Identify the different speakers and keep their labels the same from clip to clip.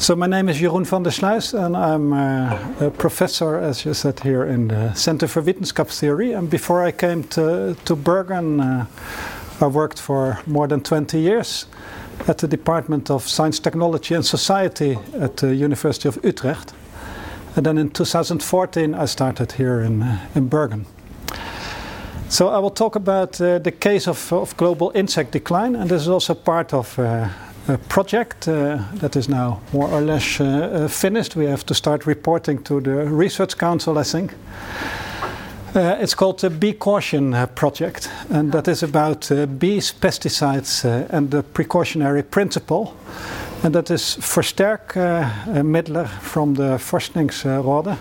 Speaker 1: So my name is Jeroen van der Sluijs and I'm uh, a professor, as you said here, in the Center for Wetenschapstheory. And before I came to, to Bergen, uh, I worked for more than 20 years at the Department of Science, Technology and Society at the University of Utrecht. And then in 2014 I started here in, uh, in Bergen. So I will talk about uh, the case of, of, global insect decline and this is also part of uh, project uh, that is now more or less uh, uh, finished. We have to start reporting to the Research Council, I think. Uh, it's called the Bee Caution Project, and that is about uh, bees, pesticides, and the precautionary principle. And that is Versterk Midler from the Forskningsrådet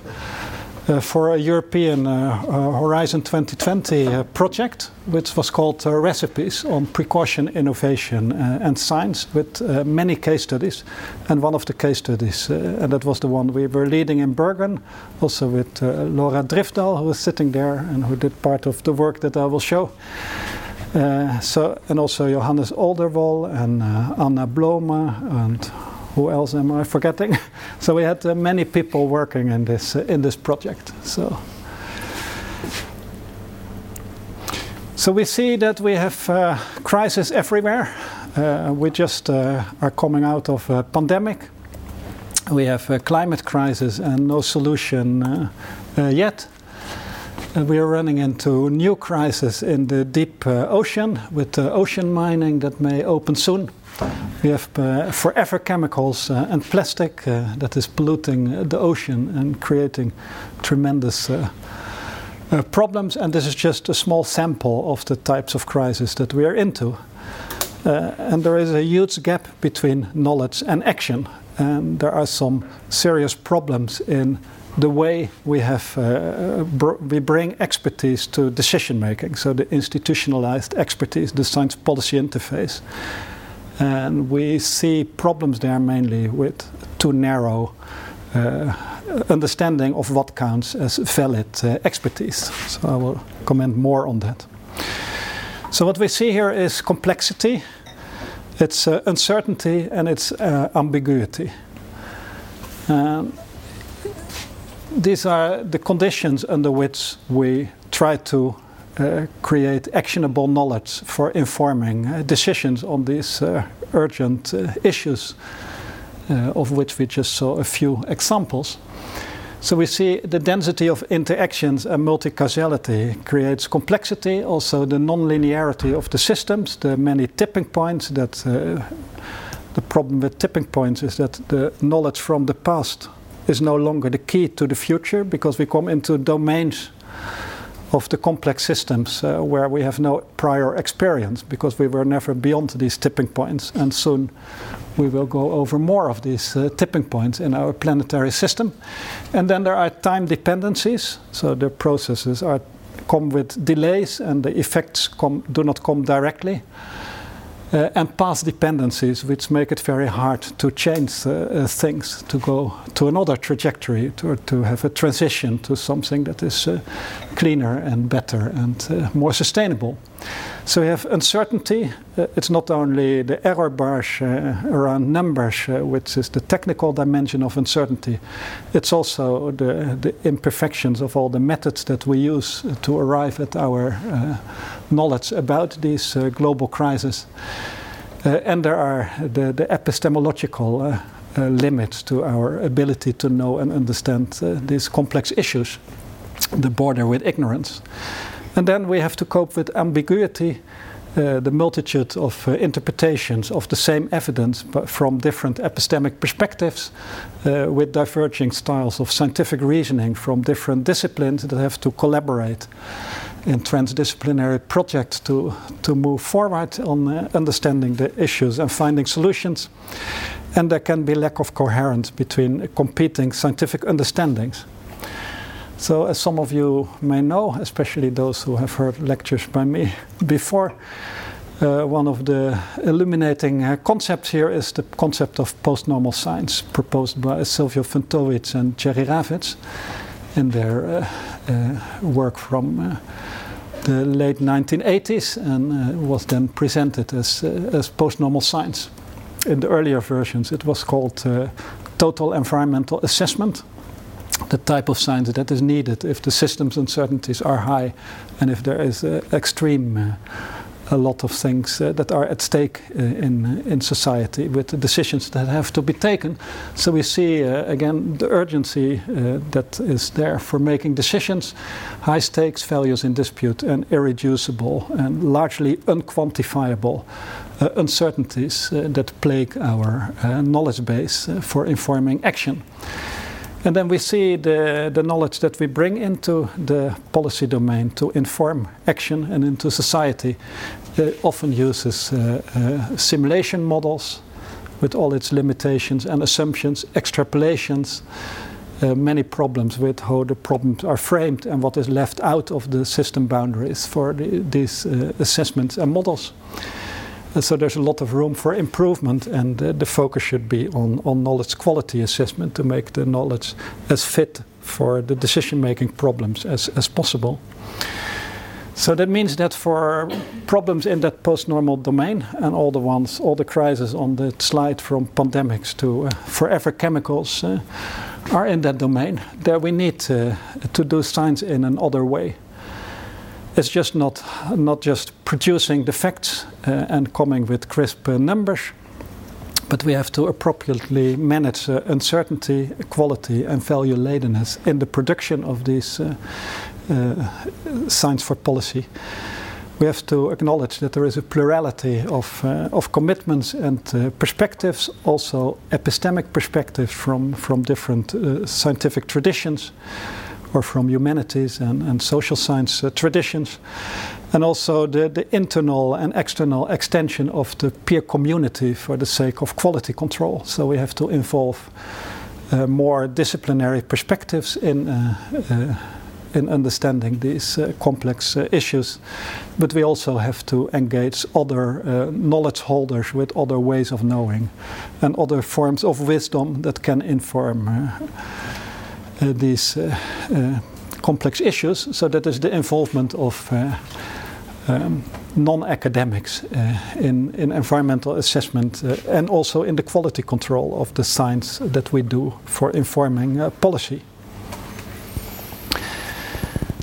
Speaker 1: for a European uh, uh, Horizon 2020 project, which was called Recipes on Precaution, Innovation and Science, with many case studies. And one of the case studies, and that was the one we were leading in Bergen, also with Laura Drivdal, who is sitting there and who did part of the work that I will show. Uh, so and also Johannes Olderwall and uh, Anna Blome and who else am I forgetting? so we had uh, many people working in this uh, in this project. So. So we see that we have uh, crisis everywhere. Uh, we just uh, are coming out of a pandemic. We have a climate crisis and no solution uh, yet. we are running into new crisis in the deep ocean with ocean mining that may open soon. We have uh, forever chemicals uh, and plastic uh, that is polluting the ocean and creating tremendous uh, uh, problems. And this is just a small sample of the types of crises that we are into. Uh, and there is a huge gap between knowledge and action. And there are some serious problems in the way we have br we bring expertise to decision making. So the institutionalized expertise, the science policy interface. And we see problems there mainly with too narrow uh, understanding of what counts as valid uh, expertise. So I will comment more on that. So what we see here is complexity, it's uh, uncertainty, and it's uh, ambiguity. Um, these are the conditions under which we try to create actionable knowledge for informing uh, decisions on these uh, urgent issues, of which we just saw a few examples. So we see the density of interactions and multi-causality creates complexity, also the non-linearity of the systems, the many tipping points that uh, the problem with tipping points is that the knowledge from the past is no longer the key to the future because we come into domains of the complex systems uh, where we have no prior experience because we were never beyond these tipping points. And soon we will go over more of these uh, tipping points in our planetary system. And then there are time dependencies. So the processes are come with delays and the effects come, do not come directly uh, and past dependencies, which make it very hard to change uh, uh, things, to go to another trajectory, to, to have a transition to something that is uh, cleaner and better and uh, more sustainable. So we have uncertainty. Uh, it's not only the error bars uh, around numbers, uh, which is the technical dimension of uncertainty. It's also the, the imperfections of all the methods that we use to arrive at our uh, knowledge about these uh, global crises. Uh, and there are the, the epistemological limits to our ability to know and understand these complex issues, the border with ignorance. And then we have to cope with ambiguity, uh, the multitude of uh, interpretations of the same evidence but from different epistemic perspectives, uh, with diverging styles of scientific reasoning from different disciplines that have to collaborate in transdisciplinary projects to, to move forward on uh, understanding the issues and finding solutions. And there can be lack of coherence between competing scientific understandings. So, as some of you may know, especially those who have heard lectures by me before, uh, one of the illuminating uh, concepts here is the concept of post-normal science, proposed by Silvio Funtowicz and Jerry Ravetz in their uh, uh work from uh, the late 1980s and uh, was then presented as, as post-normal science. In the earlier versions, it was called total environmental assessment, the type of science that is needed if the system's uncertainties are high and if there is uh, extreme uh, a lot of things uh, that are at stake uh, in in society with the decisions that have to be taken. So we see uh, again the urgency uh, that is there for making decisions, high stakes values in dispute, and irreducible and largely unquantifiable uh, uncertainties uh, that plague our knowledge base for informing action. And then we see the, the knowledge that we bring into the policy domain to inform action and into society uh, often uses uh, uh, simulation models with all its limitations and assumptions, extrapolations, uh, many problems with how the problems are framed and what is left out of the system boundaries for the, these uh, assessments and models. Uh, so there's a lot of room for improvement, and the focus should be on, on knowledge quality assessment to make the knowledge as fit for the decision making problems as, as possible. So that means that for problems in that post-normal domain and all the ones, all the crises on the slide from pandemics to uh, forever chemicals uh, are in that domain, there we need uh, to do science in another way. It's just not, not just producing the facts uh, and coming with crisp uh, numbers, but we have to appropriately manage uh, uncertainty, quality, and value ladenness in the production of these science for policy, we have to acknowledge that there is a plurality of, commitments and perspectives, also epistemic perspectives from, from different scientific traditions or from humanities and, and social science uh, traditions, and also the, the internal and external extension of the peer community for the sake of quality control. So we have to involve uh, more disciplinary perspectives in in understanding these uh, complex uh, issues. But we also have to engage other uh, knowledge holders with other ways of knowing and other forms of wisdom that can inform uh, uh, Uh, these uh, uh, complex issues. So that is the involvement of uh, um, non-academics in, in environmental assessment and also in the quality control of the science that we do for informing policy.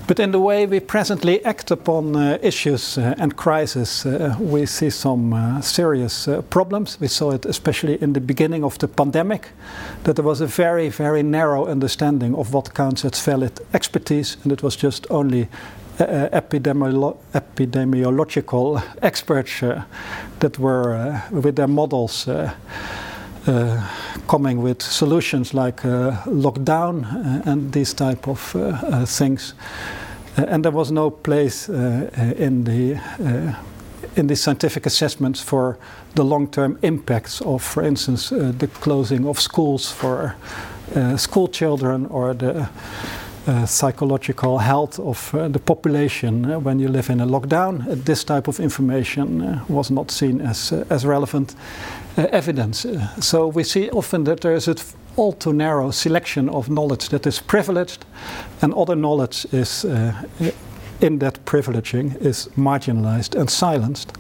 Speaker 1: But in the way we presently act upon uh, issues uh, and crises, uh, we see some uh, serious uh, problems. We saw it especially in the beginning of the pandemic, that there was a very, very narrow understanding of what counts as valid expertise, and it was just only uh, epidemiolo epidemiological experts that were, with their models, uh, coming with solutions like uh, lockdown uh, and these type of things. and there was no place in the in the scientific assessments for the long-term impacts of, for instance, uh, the closing of schools for uh, school children or the uh, psychological health of the population when you live in a lockdown. this type of information was not seen as, as relevant. Uh, evidence. Uh, so we see often that there is an all too narrow selection of knowledge that is privileged, and other knowledge is uh, in that privileging is marginalized and silenced.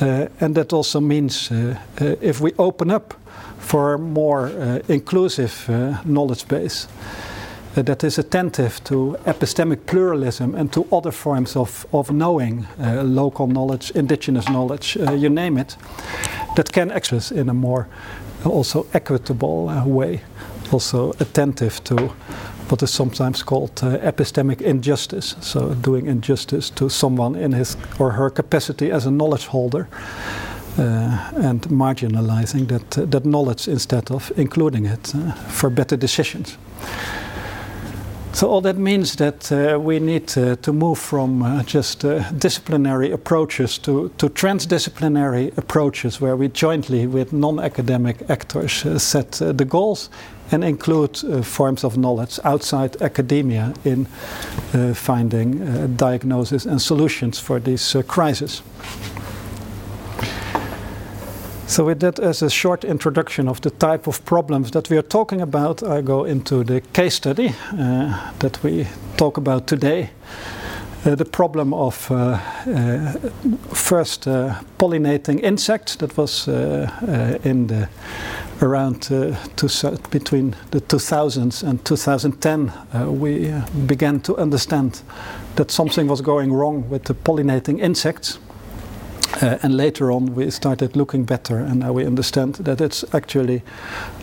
Speaker 1: And that also means if we open up for a more inclusive knowledge base, uh, that is attentive to epistemic pluralism and to other forms of, of knowing, uh, local knowledge, indigenous knowledge, uh, you name it, that can access in a more also equitable uh, way, also attentive to what is sometimes called uh, epistemic injustice, so doing injustice to someone in his or her capacity as a knowledge holder. Uh, and marginalizing that, uh, that knowledge instead of including it uh, for better decisions. So all that means that uh, we need uh, to move from uh, just uh, disciplinary approaches to, to transdisciplinary approaches where we jointly with non-academic actors uh, set uh, the goals and include forms of knowledge outside academia in finding diagnosis and solutions for these crises. So with that as a short introduction of the type of problems that we are talking about, I go into the case study uh, that we talk about today. uh, the problem of uh, uh, first uh, pollinating insects. That was in the around between the 2000s and 2010 we began to understand that something was going wrong with the pollinating insects uh, and later on, we started looking better, and now we understand that it's actually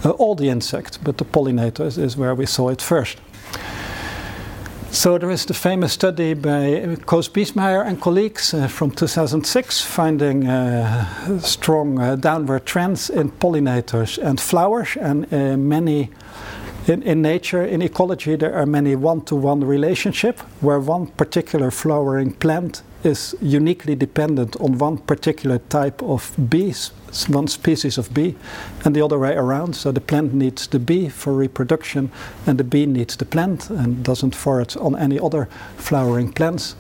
Speaker 1: uh, all the insects, but the pollinators is where we saw it first. So there is the famous study by Koos Biesmeijer and colleagues uh, from 2006 finding uh, strong uh, downward trends in pollinators and flowers and uh, many in, in nature, in ecology, there are many one-to-one relationship where one particular flowering plant is uniquely dependent on one particular type of bees, one species of bee, and the other way around. So the plant needs the bee for reproduction, and the bee needs the plant and doesn't forage on any other flowering plants.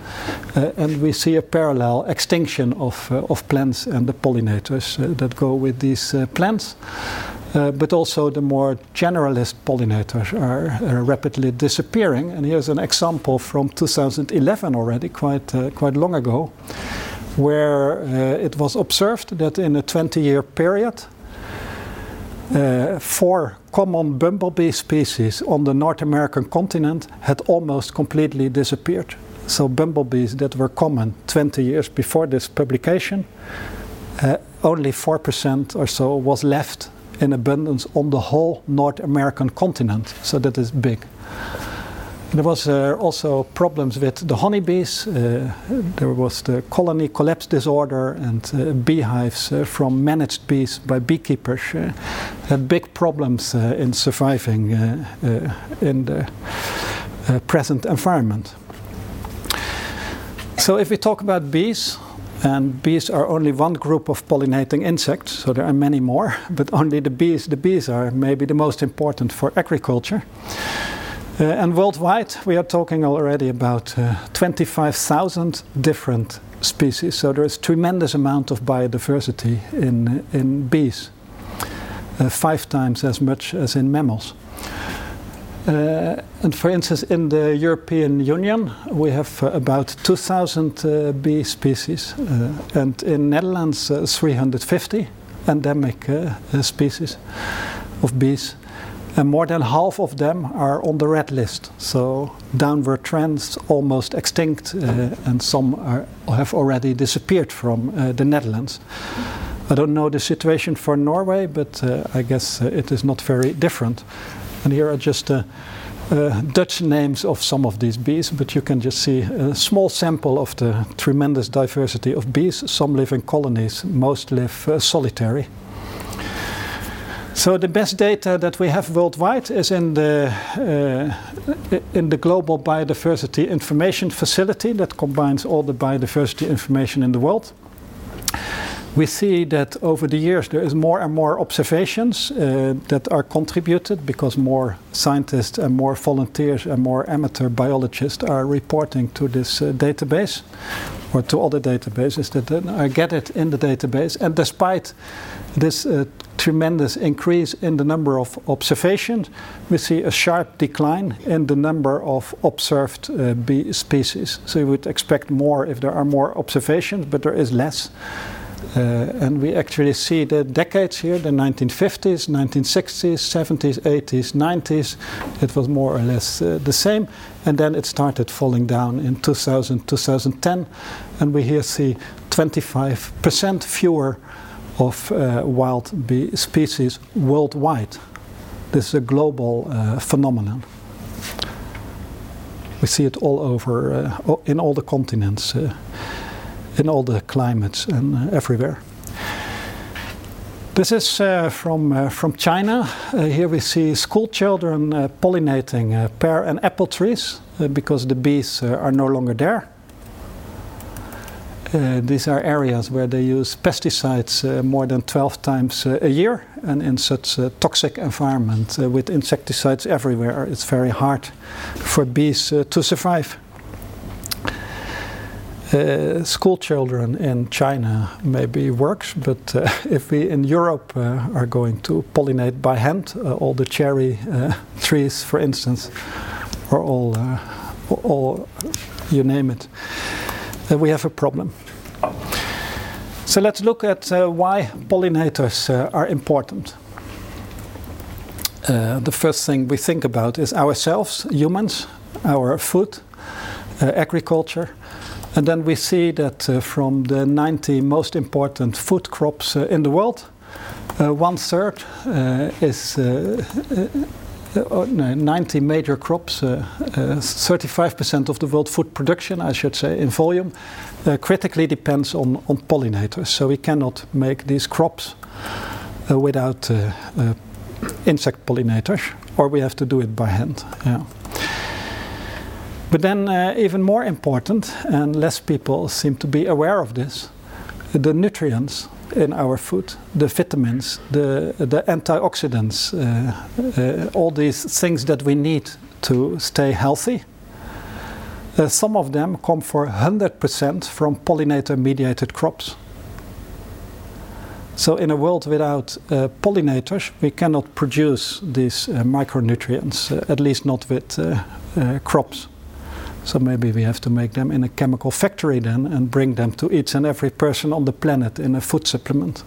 Speaker 1: Uh, and we see a parallel extinction of, uh, of plants and the pollinators uh, that go with these uh, plants. Uh, but also the more generalist pollinators are rapidly disappearing. And here's an example from 2011 already, quite, uh, quite long ago, where uh, it was observed that in a 20 year period, uh, four common bumblebee species on the North American continent had almost completely disappeared. So, bumblebees that were common 20 years before this publication, uh, only 4% or so was left in abundance on the whole North American continent. So that is big. There was uh, also problems with the honeybees. Uh, there was the colony collapse disorder and uh, beehives uh, from managed bees by beekeepers uh, had big problems uh, in surviving in the present environment. So if we talk about bees, and bees are only one group of pollinating insects, so there are many more, but only the bees. The bees are maybe the most important for agriculture. Uh, and worldwide, we are talking already about uh, 25,000 different species. So there is tremendous amount of biodiversity in in bees, uh, five times as much as in mammals. Uh, and for instance, in the European Union, we have uh, about 2,000 uh, bee species, and in Netherlands, 350 endemic species of bees. And more than half of them are on the red list. So downward trends, almost extinct, and some are, have already disappeared from the Netherlands. I don't know the situation for Norway, but uh, I guess uh, it is not very different. And here are just uh, uh, Dutch names of some of these bees, but you can just see a small sample of the tremendous diversity of bees. Some live in colonies, most live uh, solitary. So the best data that we have worldwide is in the uh, in the global biodiversity information facility that combines all the biodiversity information in the world we see that over the years there is more and more observations uh, that are contributed because more scientists and more volunteers and more amateur biologists are reporting to this uh, database or to other databases that are gathered in the database. And despite this uh, tremendous increase in the number of observations, we see a sharp decline in the number of observed uh, bee species. So you would expect more if there are more observations, but there is less. Uh, and we actually see the decades here the 1950s, 1960s, 70s, 80s, 90s. It was more or less uh, the same. And then it started falling down in 2000, 2010. And we here see 25% fewer of uh, wild bee species worldwide. This is a global uh, phenomenon. We see it all over, uh, in all the continents. Uh, in all the climates and uh, everywhere. This is uh, from, from China. Here we see school children pollinating pear and apple trees because the bees are no longer there. These are areas where they use pesticides more than 12 times a year, and in such a toxic environment with insecticides everywhere, it's very hard for bees to survive. Uh, school children in China maybe works, but uh, if we in Europe uh, are going to pollinate by hand, uh, all the cherry uh, trees, for instance, or all uh, or you name it, uh, we have a problem. So let's look at uh, why pollinators uh, are important. Uh, the first thing we think about is ourselves, humans, our food, uh, agriculture, and then we see that uh, from the 90 most important food crops uh, in the world, one third is uh, uh, 90 major crops, 35% of the world food production, I should say, in volume, critically depends on, on pollinators. So we cannot make these crops without insect pollinators, or we have to do it by hand. Yeah. But then, uh, even more important, and less people seem to be aware of this, the nutrients in our food, the vitamins, the, the antioxidants, uh, uh, all these things that we need to stay healthy. Uh, some of them come for 100% from pollinator mediated crops. So, in a world without uh, pollinators, we cannot produce these uh, micronutrients, uh, at least not with crops. So maybe we have to make them in a chemical factory then and bring them to each and every person on the planet in a food supplement.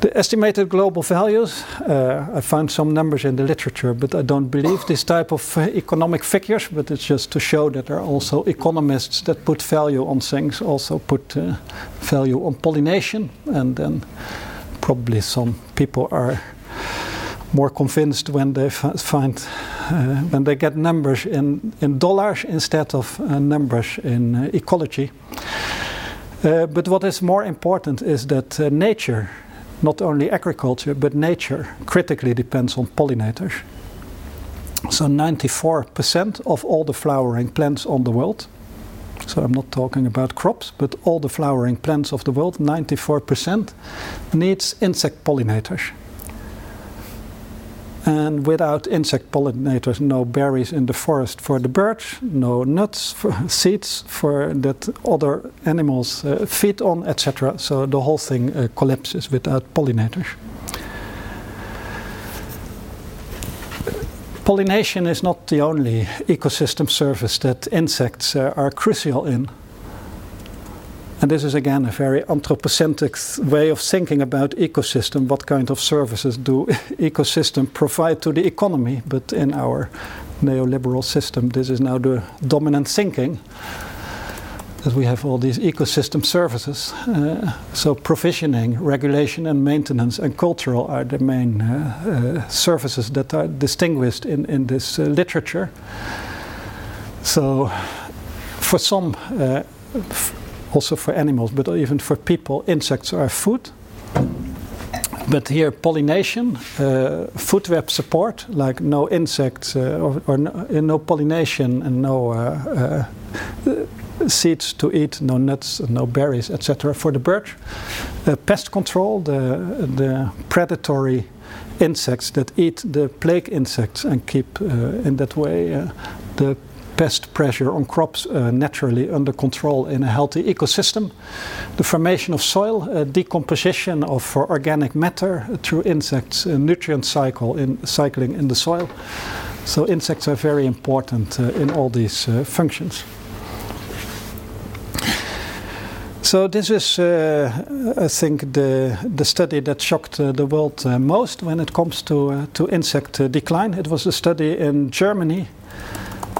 Speaker 1: The estimated global values, uh, I found some numbers in the literature, but I don't believe this type of uh, economic figures, but it's just to show that there are also economists that put value on things, also put uh, value on pollination, and then probably some people are more convinced when they find uh, when they get numbers in, in dollars instead of uh, numbers in uh, ecology. Uh, but what is more important is that uh, nature, not only agriculture, but nature critically depends on pollinators. So 94% of all the flowering plants on the world, so I'm not talking about crops, but all the flowering plants of the world, 94% needs insect pollinators. And without insect pollinators, no berries in the forest for the birds, no nuts, for seeds for that other animals uh, feed on, etc. So the whole thing uh, collapses without pollinators. Pollination is not the only ecosystem service that insects uh, are crucial in. And this is again a very anthropocentric way of thinking about ecosystem. What kind of services do ecosystem provide to the economy? But in our neoliberal system, this is now the dominant thinking that we have all these ecosystem services. Uh, so provisioning, regulation, and maintenance and cultural are the main uh, uh, services that are distinguished in in this uh, literature. So for some uh, also for animals, but even for people, insects are food. But here, pollination, uh, food web support, like no insects uh, or, or no, uh, no, pollination and no uh, uh, seeds to eat, no nuts, no berries, etc. for the bird. Uh, pest control, the, the predatory insects that eat the plague insects and keep in that way the pest pressure on crops uh, naturally under control in a healthy ecosystem. The formation of soil, uh, decomposition of uh, organic matter through insects, nutrient cycle in cycling in the soil. So insects are very important uh, in all these uh, functions. So this is, uh, I think, the the study that shocked uh, the world uh, most when it comes to to insect decline. It was a study in Germany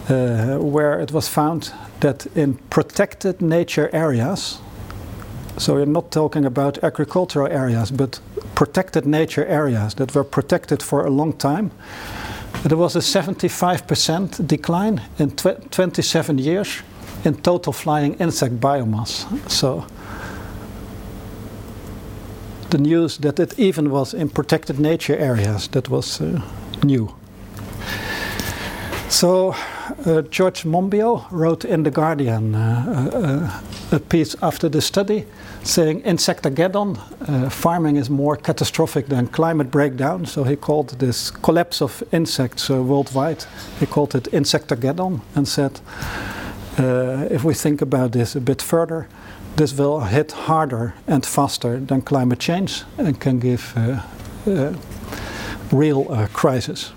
Speaker 1: where it was found that in protected nature areas, so we're not talking about agricultural areas, but protected nature areas that were protected for a long time, there was a 75% decline in tw 27 years in total flying insect biomass. So the news that it even was in protected nature areas that was uh, new. So uh, George Monbiot wrote in The Guardian uh, uh, a piece after the study saying Insectageddon, uh, farming is more catastrophic than climate breakdown. So he called this collapse of insects uh, worldwide, he called it Insectageddon and said, uh, if we think about this a bit further, this will hit harder and faster than climate change and can give real crisis.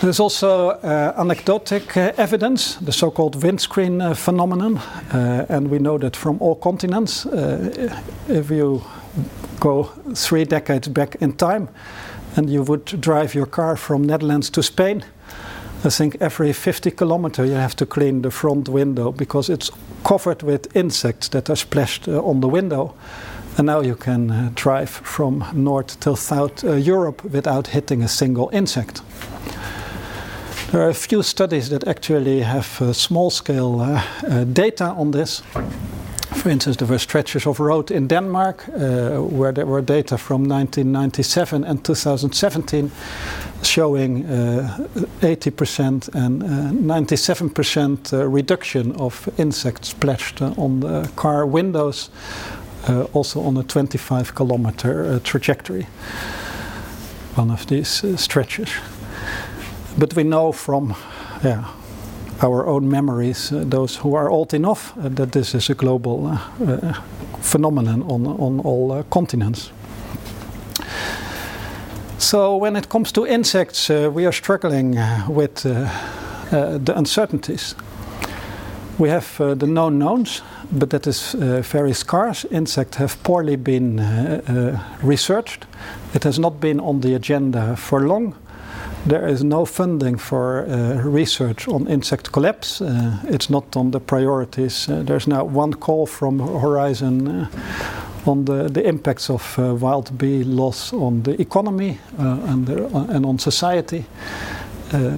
Speaker 1: There's also uh, anecdotic uh, evidence, the so-called windscreen uh, phenomenon, and we know that from all continents. If you go three decades back in time, and you would drive your car from Netherlands to Spain, I think every 50 kilometer you have to clean the front window because it's covered with insects that are splashed on the window. And now you can drive from North till South Europe without hitting a single insect. There are a few studies that actually have uh, small scale uh, uh, data on this. For instance, there were stretches of road in Denmark uh, where there were data from 1997 and 2017 showing 80% uh, and 97% uh, reduction of insects splashed on the car windows, also on a 25 kilometer trajectory. One of these stretches. But we know from yeah, our own memories, uh, those who are old enough, uh, that this is a global uh, uh phenomenon on, on all uh, continents. So, when it comes to insects, uh, we are struggling with the uncertainties. We have the known knowns, but that is very scarce. Insects have poorly been researched. It has not been on the agenda for long there is no funding for uh, research on insect collapse. Uh, it's not on the priorities. Uh, there's now one call from Horizon uh, on the, the impacts of uh, wild bee loss on the economy uh, and, the, and on society,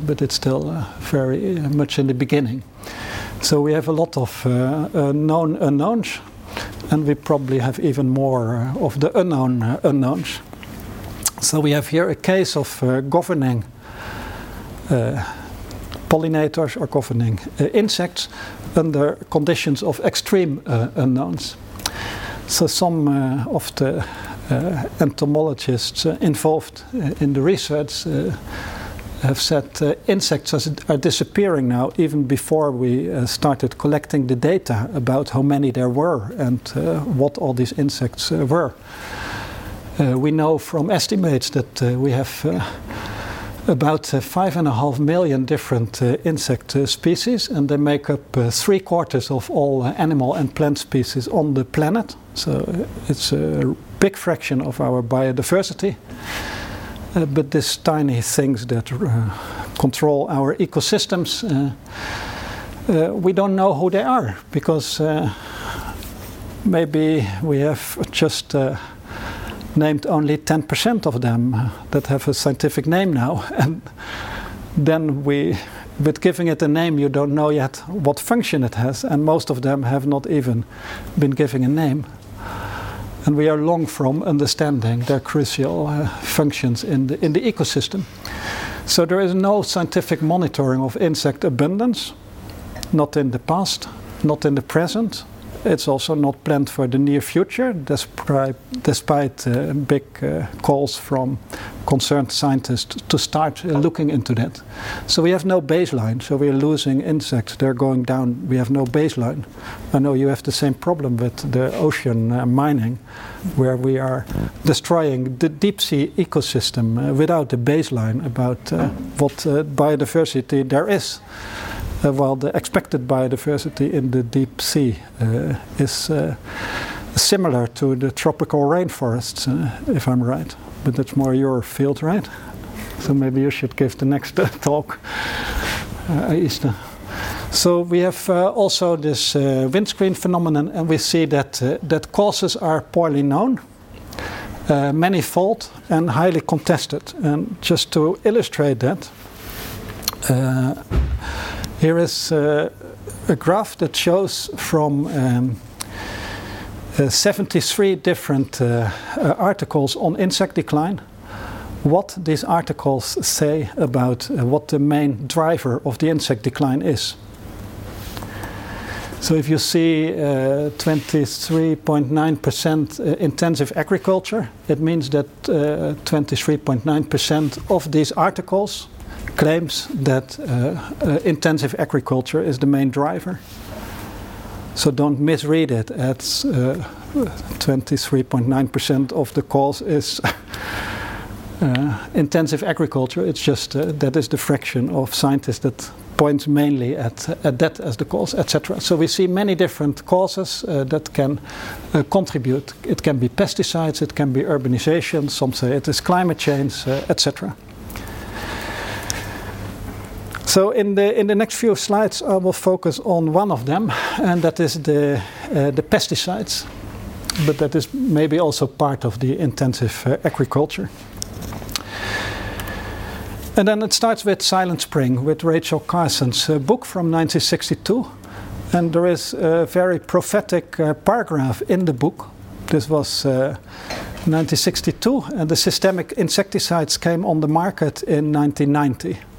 Speaker 1: but it's still very much in the beginning. So we have a lot of known unknowns, and we probably have even more of the unknown unknowns. So we have here a case of uh, governing uh, pollinators or governing uh, insects under conditions of extreme uh, unknowns. So some uh, of the uh, entomologists involved in the research have said insects are disappearing now even before we started collecting the data about how many there were and what all these insects were. Uh, we know from estimates that uh, we have uh, about five and a half million different insect species, and they make up three quarters of all animal and plant species on the planet. So it's a big fraction of our biodiversity. Uh, but these tiny things that uh, control our ecosystems, uh, we don't know who they are because maybe we have just named only 10% of them that have a scientific name now. And then we, with giving it a name, you don't know yet what function it has, and most of them have not even been given a name. And we are long from understanding their crucial uh, functions in the, in the ecosystem. So there is no scientific monitoring of insect abundance, not in the past, not in the present, it's also not planned for the near future, despite, despite uh, big uh, calls from concerned scientists to start uh, looking into that. So we have no baseline. So we are losing insects. They're going down. We have no baseline. I know you have the same problem with the ocean uh, mining, where we are destroying the deep sea ecosystem uh, without a baseline about uh, what biodiversity there is. Uh, while the expected biodiversity in the deep sea uh, is uh, similar to the tropical rainforests, if I'm right. But that's more your field, right? So maybe you should give the next talk, Easter. So we have uh, also this uh, windscreen phenomenon, and we see that uh, that causes are poorly known, manifold, and highly contested. And just to illustrate that, here is uh, a graph that shows from um, uh, 73 different uh, uh, articles on insect decline what these articles say about uh, what the main driver of the insect decline is. So if you see 23.9% uh, intensive agriculture, it means that 23.9% of these articles claims that uh, uh, intensive agriculture is the main driver. So don't misread it as 23.9% uh, of the cause is intensive agriculture. It's just that is the fraction of scientists that points mainly at, at that as the cause, etc. So we see many different causes uh, that can uh, contribute. It can be pesticides, it can be urbanization, some say it is climate change, uh, etc. So in the in the next few slides, I will focus on one of them, and that is the uh, the pesticides. But that is maybe also part of the intensive uh, agriculture. And then it starts with Silent Spring, with Rachel Carson's uh, book from 1962. And there is a very prophetic paragraph in the book. This was uh, 1962, and the systemic insecticides came on the market in 1990.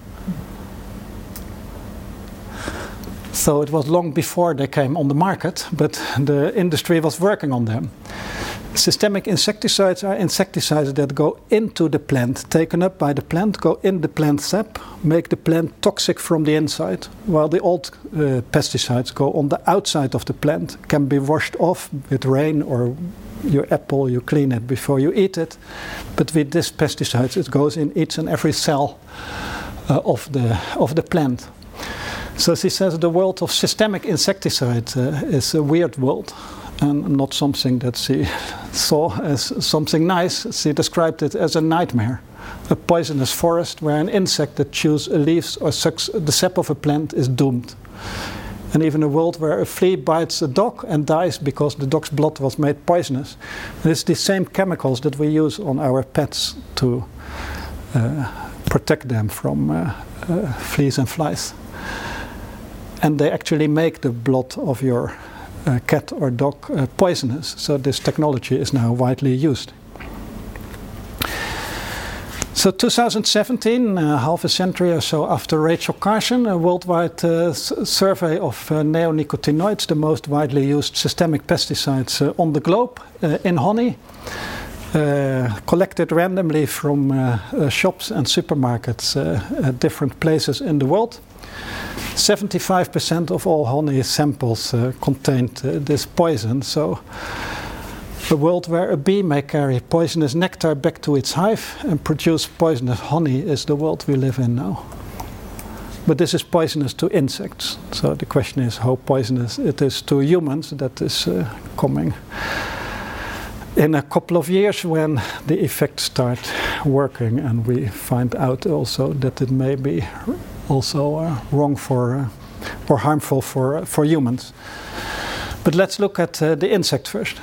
Speaker 1: So it was long before they came on the market, but the industry was working on them. Systemic insecticides are insecticides that go into the plant, taken up by the plant, go in the plant sap, make the plant toxic from the inside, while the old uh, pesticides go on the outside of the plant, can be washed off with rain or your apple, you clean it before you eat it. But with this pesticides, it goes in each and every cell uh, of, the, of the plant. So she says the world of systemic insecticide uh, is a weird world and not something that she saw as something nice. She described it as a nightmare, a poisonous forest where an insect that chews leaves or sucks the sap of a plant is doomed. And even a world where a flea bites a dog and dies because the dog's blood was made poisonous. And it's the same chemicals that we use on our pets to uh, protect them from uh, uh, fleas and flies. And they actually make the blood of your uh, cat or dog uh, poisonous. So this technology is now widely used. So 2017, uh, half a century or so after Rachel Carson, a worldwide uh, survey of uh, neonicotinoids, the most widely used systemic pesticides uh, on the globe, in honey, collected randomly from shops and supermarkets at different places in the world. 75% of all honey samples uh, contained uh, this poison. So, a world where a bee may carry poisonous nectar back to its hive and produce poisonous honey is the world we live in now. But this is poisonous to insects. So the question is how poisonous it is to humans. That is uh, coming in a couple of years when the effects start working and we find out also that it may be also uh, wrong for uh, or harmful for uh, for humans. But let's look at the insect first.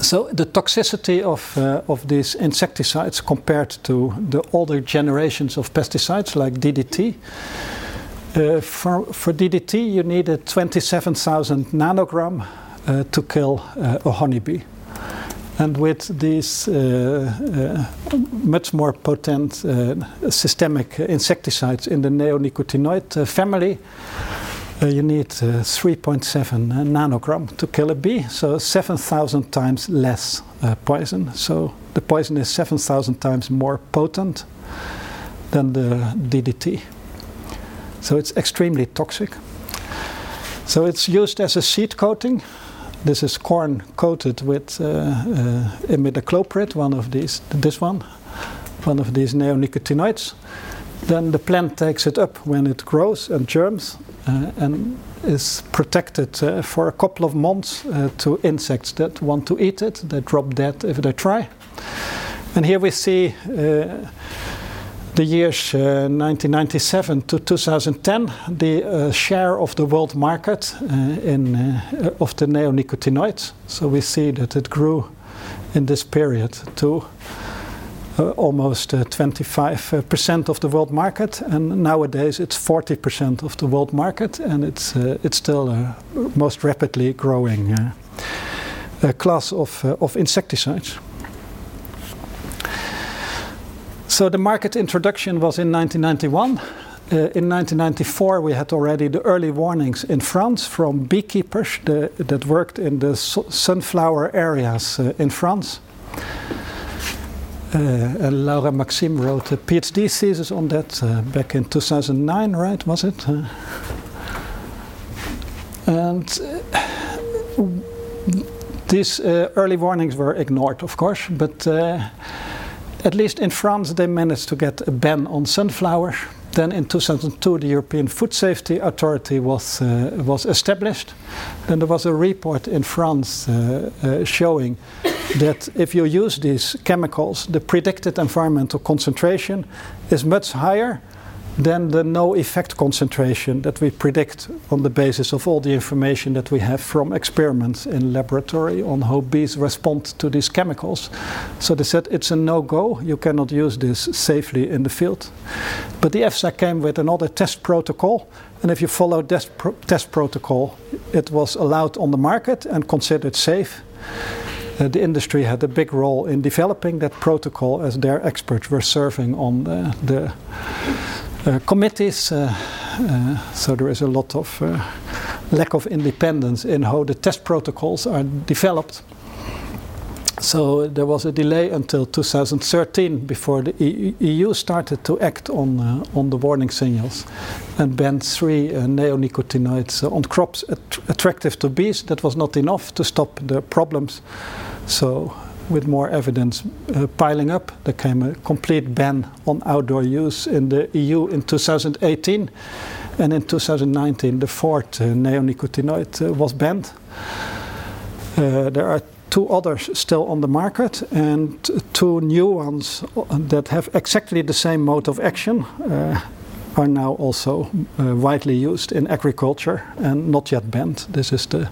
Speaker 1: So the toxicity of uh, of these insecticides compared to the older generations of pesticides like DDT. Uh, for, for DDT, you needed 27,000 nanogram uh, to kill a honeybee. And with these uh, uh, much more potent uh, systemic insecticides in the neonicotinoid family, uh, you need uh, 3.7 nanogram to kill a bee, so 7,000 times less poison. So the poison is 7,000 times more potent than the DDT. So it's extremely toxic. So it's used as a seed coating this is corn coated with uh, uh, imidacloprid, one of these, this one, one of these neonicotinoids. Then the plant takes it up when it grows and germs uh, and is protected uh, for a couple of months uh, to insects that want to eat it. They drop dead if they try. And here we see uh, the years uh, 1997 to 2010, the uh, share of the world market uh, in, uh, of the neonicotinoids. So we see that it grew in this period to uh, almost 25% uh, of the world market, and nowadays it's 40% of the world market, and it's it's still a most rapidly growing class of of insecticides. So the market introduction was in 1991. Uh, in 1994, we had already the early warnings in France from beekeepers the, that worked in the sunflower areas uh, in France. Uh, Laura Maxim wrote a PhD thesis on that uh, back in 2009, right? Was it? Uh, and uh, these early warnings were ignored, of course, but at least in France, they managed to get a ban on sunflower. Then in 2002, the European Food Safety Authority was, uh, was established. Then there was a report in France uh, uh, showing that if you use these chemicals, the predicted environmental concentration is much higher than the no effect concentration that we predict on the basis of all the information that we have from experiments in laboratory on how bees respond to these chemicals. So they said it's a no go, you cannot use this safely in the field. But the EFSA came with another test protocol, and if you follow this pro test protocol, it was allowed on the market and considered safe. Uh, the industry had a big role in developing that protocol as their experts were serving on the, the committees. Uh, uh, so there is a lot of lack of independence in how the test protocols are developed. So there was a delay until 2013 before the EU started to act on uh, on the warning signals and banned three uh, neonicotinoids uh, on crops att attractive to bees. That was not enough to stop the problems. So with more evidence uh, piling up, there came a complete ban on outdoor use in the EU in 2018. And in 2019, the fourth uh, neonicotinoid uh, was banned. Uh, there are two others still on the market and two new ones that have exactly the same mode of action uh, are now also uh, widely used in agriculture and not yet banned. This is the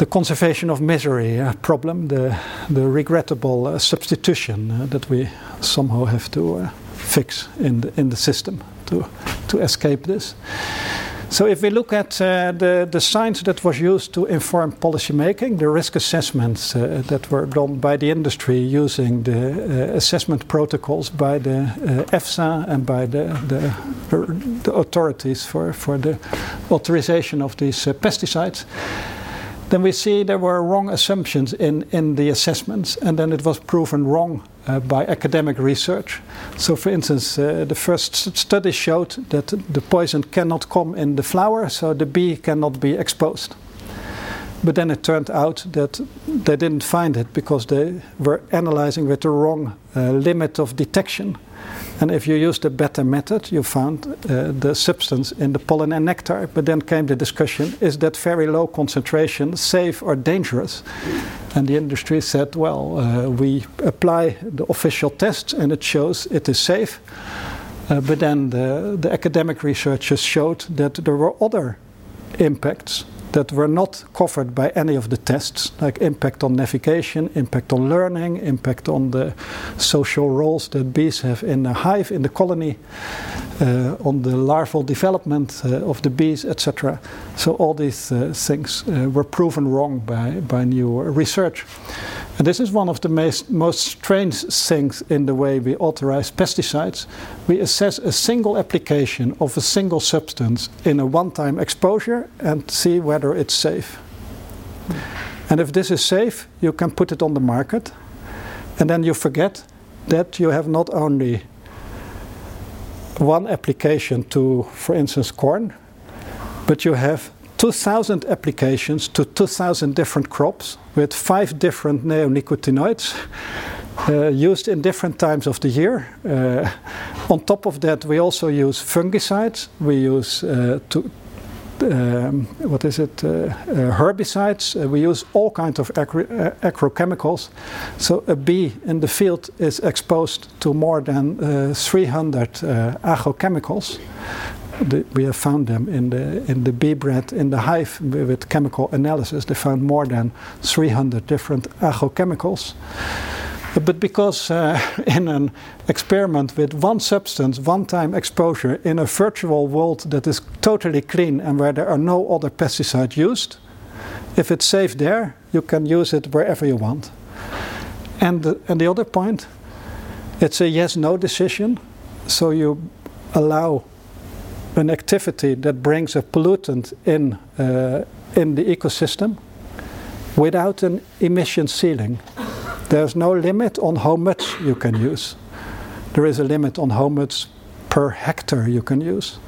Speaker 1: the conservation of misery uh, problem, the, the regrettable uh, substitution uh, that we somehow have to uh, fix in the, in the system to, to escape this. So if we look at uh, the, the science that was used to inform policy making, the risk assessments uh, that were done by the industry using the assessment protocols by the EFSA and by the, the, the, authorities for, for the authorization of these pesticides, then we see there were wrong assumptions in, in the assessments, and then it was proven wrong uh, by academic research. So, for instance, uh, the first study showed that the poison cannot come in the flower, so the bee cannot be exposed. But then it turned out that they didn't find it because they were analyzing with the wrong uh, limit of detection. And if you used a better method, you found uh, the substance in the pollen and nectar. But then came the discussion is that very low concentration safe or dangerous? And the industry said, well, uh, we apply the official tests and it shows it is safe. Uh, but then the, the academic researchers showed that there were other impacts that were not covered by any of the tests, like impact on navigation, impact on learning, impact on the social roles that bees have in the hive, in the colony, uh, on the larval development uh, of the bees, etc. So all these uh, things uh, were proven wrong by, by new research. And this is one of the most, most strange things in the way we authorize pesticides. We assess a single application of a single substance in a one time exposure and see whether it's safe. And if this is safe, you can put it on the market. And then you forget that you have not only one application to, for instance, corn, but you have 2,000 applications to 2,000 different crops with five different neonicotinoids uh, used in different times of the year. Uh, on top of that, we also use fungicides. We use uh, to, um, what is it? Uh, uh, herbicides. Uh, we use all kinds of agri- agrochemicals. So a bee in the field is exposed to more than 300 agrochemicals the, we have found them in the in the bee bread in the hive with chemical analysis. They found more than 300 different agrochemicals. But because uh, in an experiment with one substance, one time exposure in a virtual world that is totally clean and where there are no other pesticides used, if it's safe there, you can use it wherever you want. And the, and the other point, it's a yes no decision. So you allow an activity that brings a pollutant in, uh, in the ecosystem without an emission ceiling. There's no limit on how much you can use. There is a limit on how much per hectare you can use.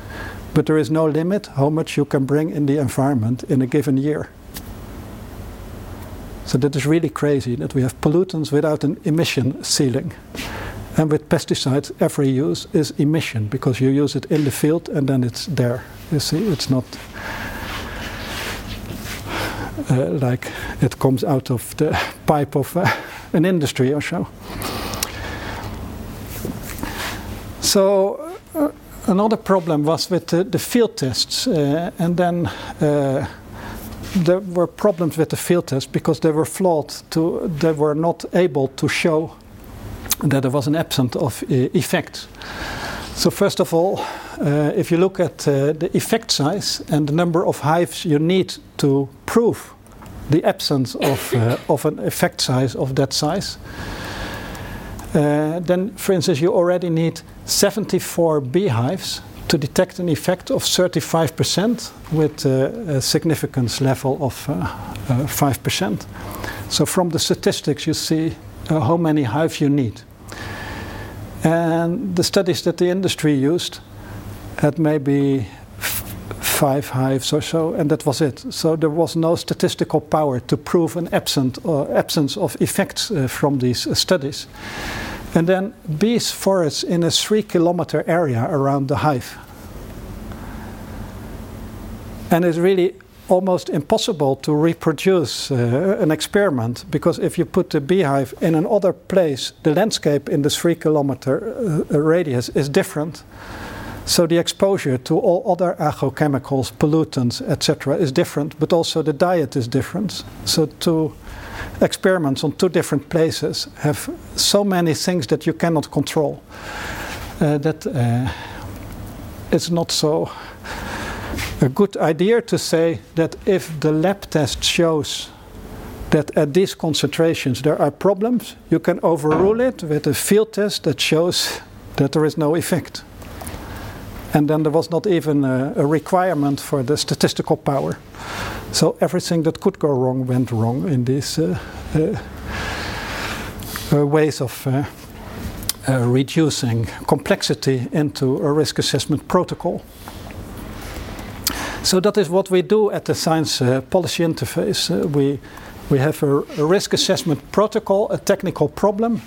Speaker 1: But there is no limit how much you can bring in the environment in a given year. So that is really crazy that we have pollutants without an emission ceiling. And with pesticides, every use is emission because you use it in the field and then it's there. You see, it's not like it comes out of the pipe of uh, an industry or so. So uh, another problem was with the, the field tests, uh, and then uh, there were problems with the field tests because they were flawed. To they were not able to show that there was an absence of uh, effect. So first of all, uh, if you look at uh, the effect size and the number of hives you need to prove the absence of, uh, of an effect size of that size, uh, then, for instance, you already need 74 beehives to detect an effect of 35% with uh, a significance level of 5%. Uh, so, from the statistics, you see how many hives you need. And the studies that the industry used had maybe five hives or so, and that was it. So there was no statistical power to prove an absent, uh, absence of effects uh, from these uh, studies. And then bees forests in a three kilometer area around the hive. And it's really almost impossible to reproduce uh, an experiment because if you put the beehive in another place, the landscape in the three kilometer uh, radius is different. So the exposure to all other agrochemicals, pollutants, etc., is different, but also the diet is different. So two experiments on two different places have so many things that you cannot control uh, that uh, it's not so a good idea to say that if the lab test shows that at these concentrations there are problems, you can overrule it with a field test that shows that there is no effect. And then there was not even a, a requirement for the statistical power. So everything that could go wrong went wrong in these uh, uh, uh ways of uh, uh, reducing complexity into a risk assessment protocol. So that is what we do at the science uh, policy interface. We we have a, a, risk assessment protocol, a technical problem,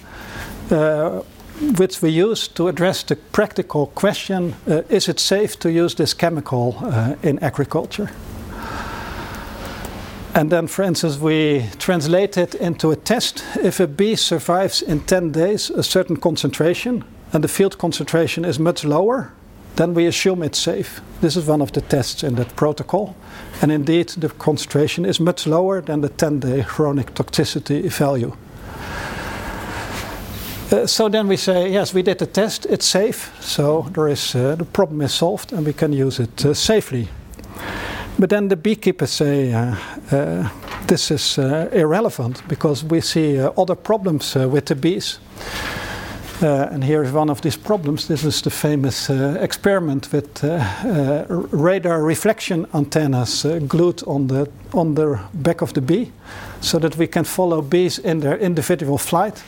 Speaker 1: which we use to address the practical question: uh, Is it safe to use this chemical uh, in agriculture? And then, for instance, we translate it into a test. If a bee survives in 10 days a certain concentration, and the field concentration is much lower, then we assume it's safe. This is one of the tests in that protocol. And indeed, the concentration is much lower than the 10 day chronic toxicity value. Uh, so then we say, yes, we did the test, it's safe, so there is, uh, the problem is solved and we can use it uh, safely. But then the beekeepers say, uh, uh, this is irrelevant because we see other problems with the bees. And here is one of these problems. This is the famous experiment with radar reflection antennas glued on the, on the back of the bee so that we can follow bees in their individual flight.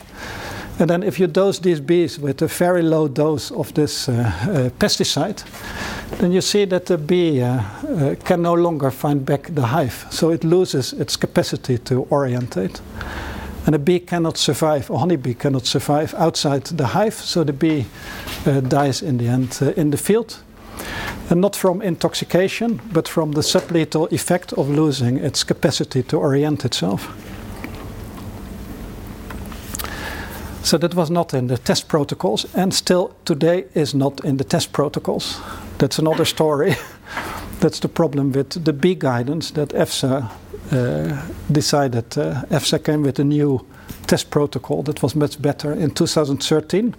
Speaker 1: And then, if you dose these bees with a very low dose of this uh, pesticide, then you see that the bee can no longer find back the hive. So it loses its capacity to orientate. And a bee cannot survive, a honeybee cannot survive outside the hive, so the bee uh, dies in the end uh, in the field. And not from intoxication, but from the sublethal effect of losing its capacity to orient itself. So that was not in the test protocols, and still today is not in the test protocols. That's another story. That's the problem with the bee guidance that EFSA uh, decided, uh, EFSA came with a new test protocol that was much better in 2013.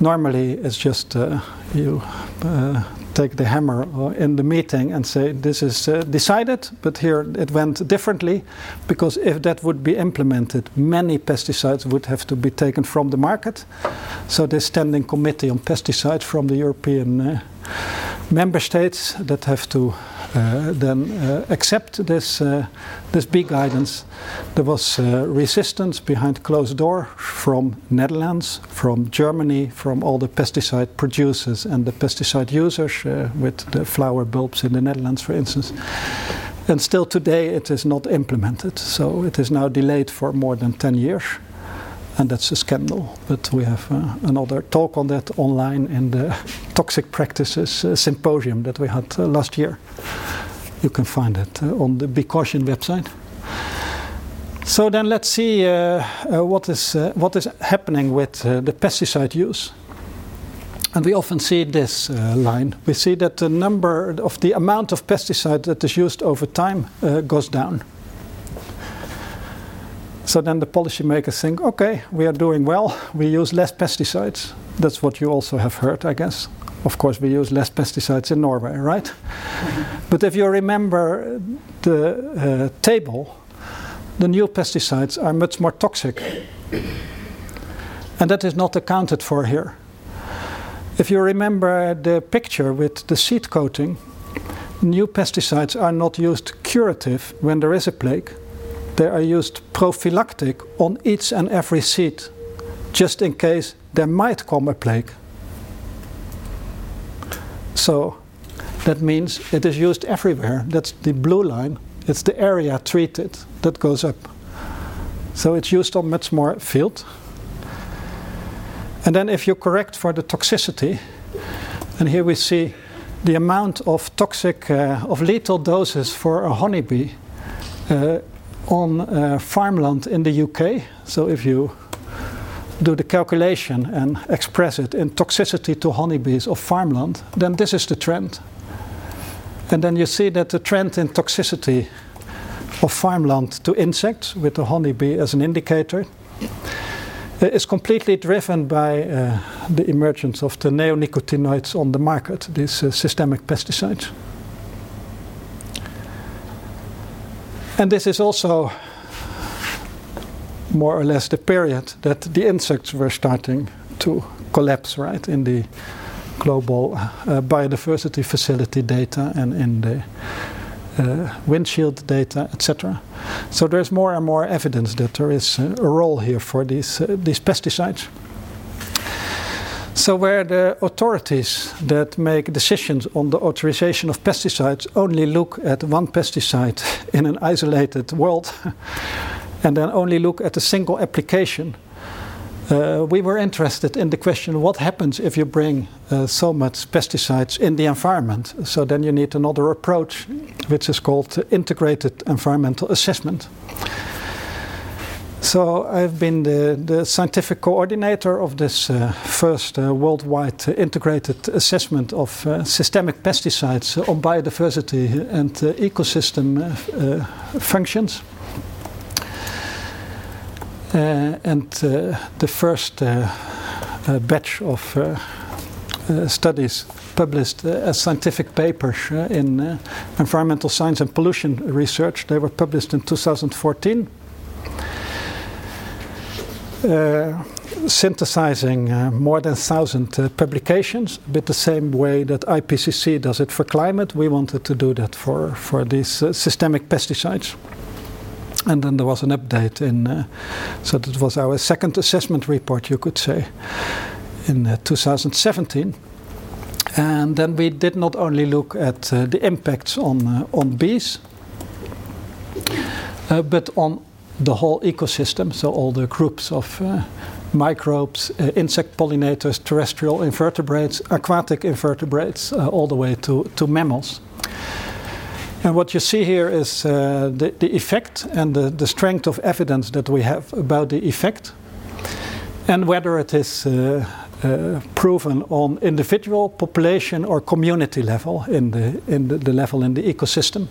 Speaker 1: Normally, it's just uh, you take the hammer in the meeting and say this is uh, decided, but here it went differently because if that would be implemented, many pesticides would have to be taken from the market. So the standing committee on pesticides from the European uh, member states that have to uh, then uh, accept this uh, this bee guidance. There was resistance behind closed door from Netherlands, from Germany, from all the pesticide producers and the pesticide users, with the flower bulbs in the Netherlands, for instance. And still today it is not implemented, so it is now delayed for more than 10 years. And that's a scandal. But we have uh, another talk on that online in the Toxic Practices uh, Symposium that we had uh, last year. You can find it uh, on the Be Caution website. So then let's see uh, uh, what, is, what is happening with the pesticide use. And we often see this line. We see that the number of the amount of pesticide that is used over time goes down. So then the policymakers think, okay, we are doing well, we use less pesticides. That's what you also have heard, I guess. Of course, we use less pesticides in Norway, right? But if you remember the uh, table, the new pesticides are much more toxic. And that is not accounted for here. If you remember the picture with the seed coating, new pesticides are not used curative when there is a plague. They are used prophylactic on each and every seed, just in case there might come a plague. So that means it is used everywhere. That's the blue line. It's the area treated that goes up. So it's used on much more field. And then if you correct for the toxicity, and here we see the amount of toxic, uh, of lethal doses for a honeybee uh, on uh, farmland in the UK. So if you do the calculation and express it in toxicity to honeybees of farmland, then this is the trend. And then you see that the trend in toxicity of farmland to insects, with the honeybee as an indicator, is completely driven by uh, the emergence of the neonicotinoids on the market, these uh, systemic pesticides. And this is also more or less the period that the insects were starting to collapse, right, in the global uh, biodiversity facility data and in the uh, windshield data, etc. So there's more and more evidence that there is uh, a role here for these, uh, these pesticides. So, where the authorities that make decisions on the authorization of pesticides only look at one pesticide in an isolated world and then only look at a single application, uh, we were interested in the question what happens if you bring uh, so much pesticides in the environment? So then you need another approach, which is called integrated environmental assessment. So I've been the, the scientific coordinator of this uh, first uh, worldwide integrated assessment of uh, systemic pesticides on biodiversity and uh, ecosystem functions. Uh, and uh, the first uh, batch of studies published as scientific papers in environmental science and pollution research. They were published in 2014. Uh, synthesizing uh, more than 1,000 uh, publications, a bit the same way that IPCC does it for climate. We wanted to do that for, for these systemic pesticides. And then there was an update in, so that was our second assessment report, you could say, in uh, 2017. And then we did not only look at uh, the impacts on, uh, on bees, uh, but on the whole ecosystem, so all the groups of uh, microbes, insect pollinators, terrestrial invertebrates, aquatic invertebrates, all the way to, to mammals. And what you see here is uh, the, the effect and the, the strength of evidence that we have about the effect, and whether it is uh, uh, proven on individual, population, or community level in the, in the, the level in the ecosystem.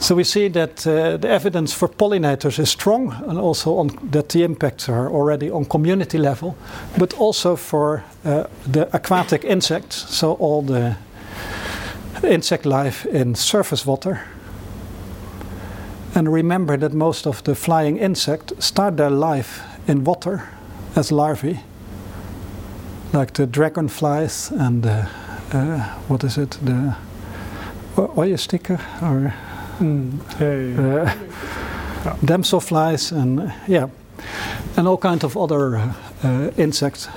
Speaker 1: So we see that uh, the evidence for pollinators is strong, and also on, that the impacts are already on community level, but also for uh, the aquatic insects, so all the insect life in surface water. And remember that most of the flying insects start their life in water as larvae, like the dragonflies and uh, what is it, the ooiestikker or mm, uh, damselflies and yeah, and all kinds of other uh, insects,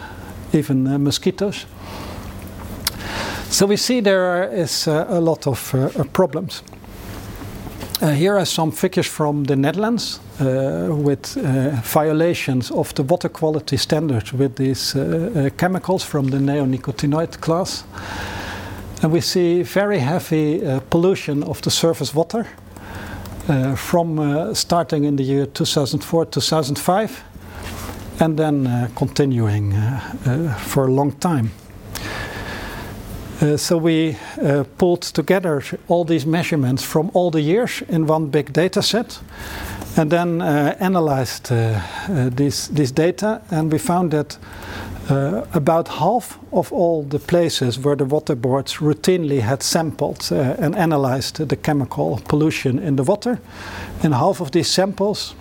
Speaker 1: even uh, mosquitoes. So we see there is uh, a lot of uh, problems. Uh, here are some figures from the Netherlands with violations of the water quality standards with these chemicals from the neonicotinoid class. And we see very heavy pollution of the surface water from starting in the year 2004 2005 and then continuing for a long time. Uh, so we uh, pulled together all these measurements from all the years in one big data set and then uh, analyzed uh, uh, these, this data and we found that uh, about half of all the places where the water boards routinely had sampled and analyzed the chemical pollution in the water in half of these samples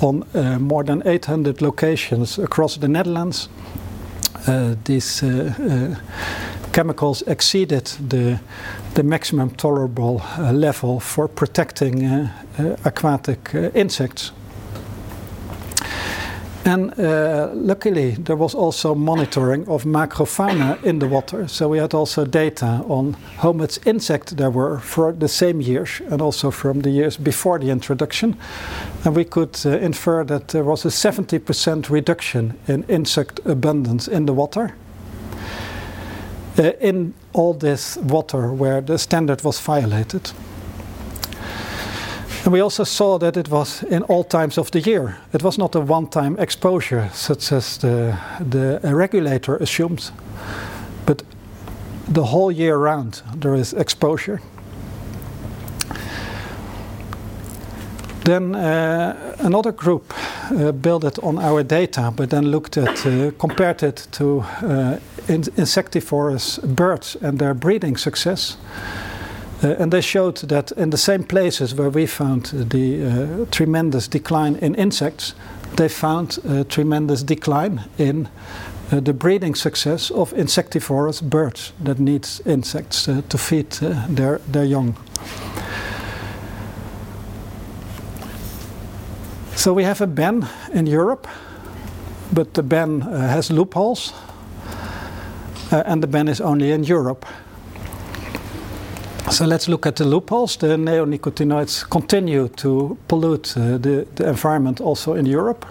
Speaker 1: on more than 800 locations across the Netherlands these chemicals exceeded the, the maximum tolerable uh, level for protecting uh, uh, aquatic insects. And uh, luckily, there was also monitoring of macrofauna in the water. So we had also data on how much insect there were for the same years and also from the years before the introduction. And we could uh, infer that there was a 70% reduction in insect abundance in the water uh, in all this water where the standard was violated. And we also saw that it was in all times of the year. It was not a one-time exposure such as the, the regulator assumes, but the whole year round there is exposure. Then uh, another group uh, built it on our data, but then looked at, uh, compared it to uh, in insectivorous birds and their breeding success. Uh, and they showed that in the same places where we found the uh, tremendous decline in insects, they found a tremendous decline in uh, the breeding success of insectivorous birds that needs insects uh, to feed uh, their, their young. So we have a ban in Europe, but the ban uh, has loopholes uh, and the ban is only in Europe. So let's look at the loopholes. The neonicotinoids continue to pollute uh, the, the, environment also in Europe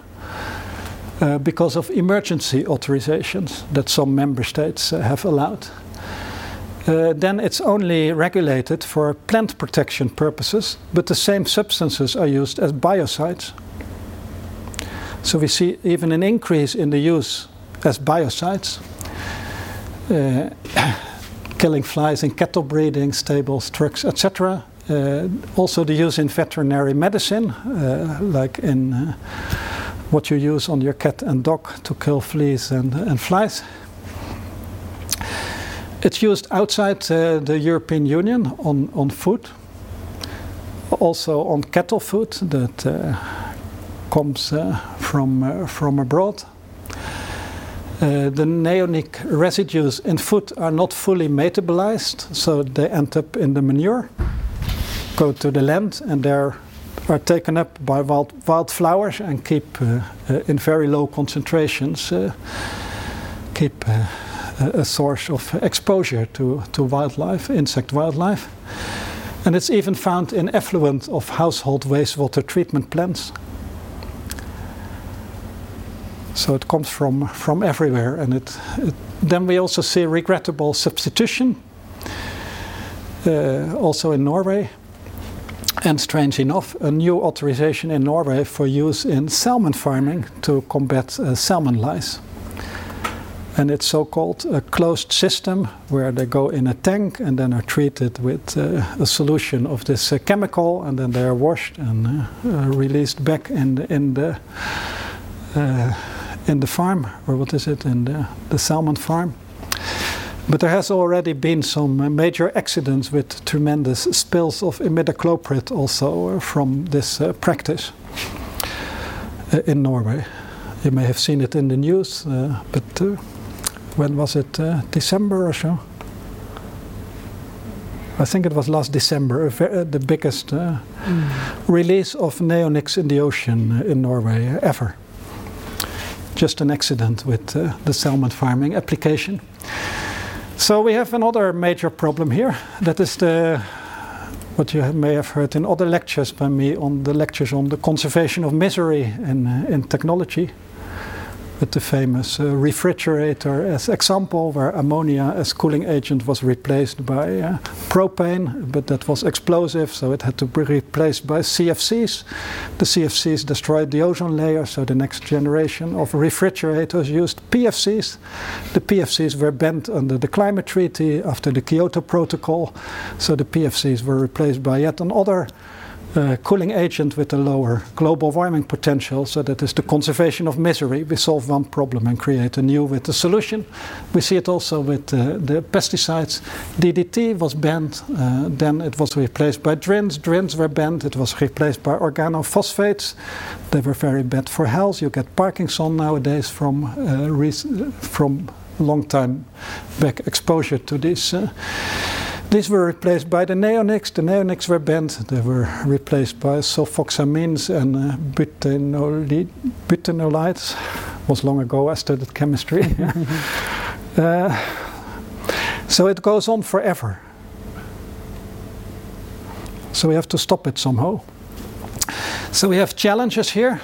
Speaker 1: uh, because of emergency authorizations that some member states uh, have allowed. Uh, then it's only regulated for plant protection purposes, but the same substances are used as biocides. So we see even an increase in the use as biocides. Killing flies in cattle breeding, stables, trucks, etc. Uh, also the use in veterinary medicine, uh, like in uh, what you use on your cat and dog to kill fleas and, and flies. It's used outside uh, the European Union on, on food, also on cattle food that uh, comes from, from abroad. Uh, the neonic residues in food are not fully metabolized, so they end up in the manure, go to the land, and they are taken up by wild, wildflowers and keep uh, uh, in very low concentrations, uh, keep uh, a source of exposure to, to wildlife, insect wildlife. And it's even found in effluent of household wastewater treatment plants. So it comes from, from everywhere. And it, it then we also see regrettable substitution, uh, also in Norway. And strange enough, a new authorization in Norway for use in salmon farming to combat uh, salmon lice. And it's so called a closed system where they go in a tank and then are treated with uh, a solution of this uh, chemical and then they are washed and uh, uh, released back in in the in the farm, or what is it, in the, the salmon farm. But there has already been some uh, major accidents with tremendous spills of imidacloprid also uh, from this uh, practice uh, in Norway. You may have seen it in the news, uh, but uh, when was it? December or so? I think it was last December, the biggest mm. release of neonics in the ocean in Norway ever just an accident with uh, the salmon farming application. So we have another major problem here. That is the what you may have heard in other lectures by me on the lectures on the conservation of misery in, in technology with the famous uh, refrigerator as example where ammonia as cooling agent was replaced by uh, propane but that was explosive so it had to be replaced by CFCs the CFCs destroyed the ozone layer so the next generation of refrigerators used PFCs the PFCs were banned under the climate treaty after the Kyoto protocol so the PFCs were replaced by yet another uh, cooling agent with a lower global warming potential. So that is the conservation of misery. We solve one problem and create a new with a solution. We see it also with uh, the pesticides. DDT was banned, uh, then it was replaced by DRINs. DRINs were banned, it was replaced by organophosphates. They were very bad for health. You get Parkinson nowadays from, uh, from long time back exposure to this. These were replaced by the neonics. The neonics were banned. They were replaced by sulfoximines and uh, butenolides. was long ago I studied chemistry. uh, so it goes on forever. So we have to stop it somehow. So we have challenges here.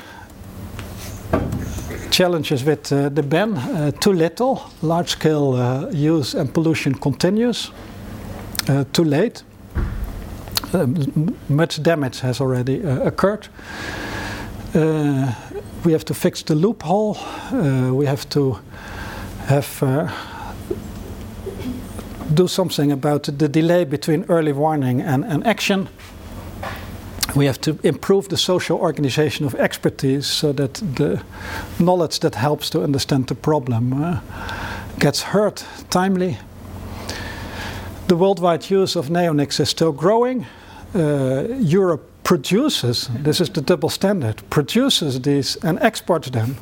Speaker 1: Challenges with uh, the ban, uh, too little, large scale uh, use and pollution continues too late. Um, much damage has already uh, occurred. Uh, we have to fix the loophole. Uh, we have to have uh, do something about the delay between early warning and, and action. We have to improve the social organization of expertise so that the knowledge that helps to understand the problem uh, gets heard timely the worldwide use of neonics is still growing. Uh, Europe produces, this is the double standard, produces these and exports them.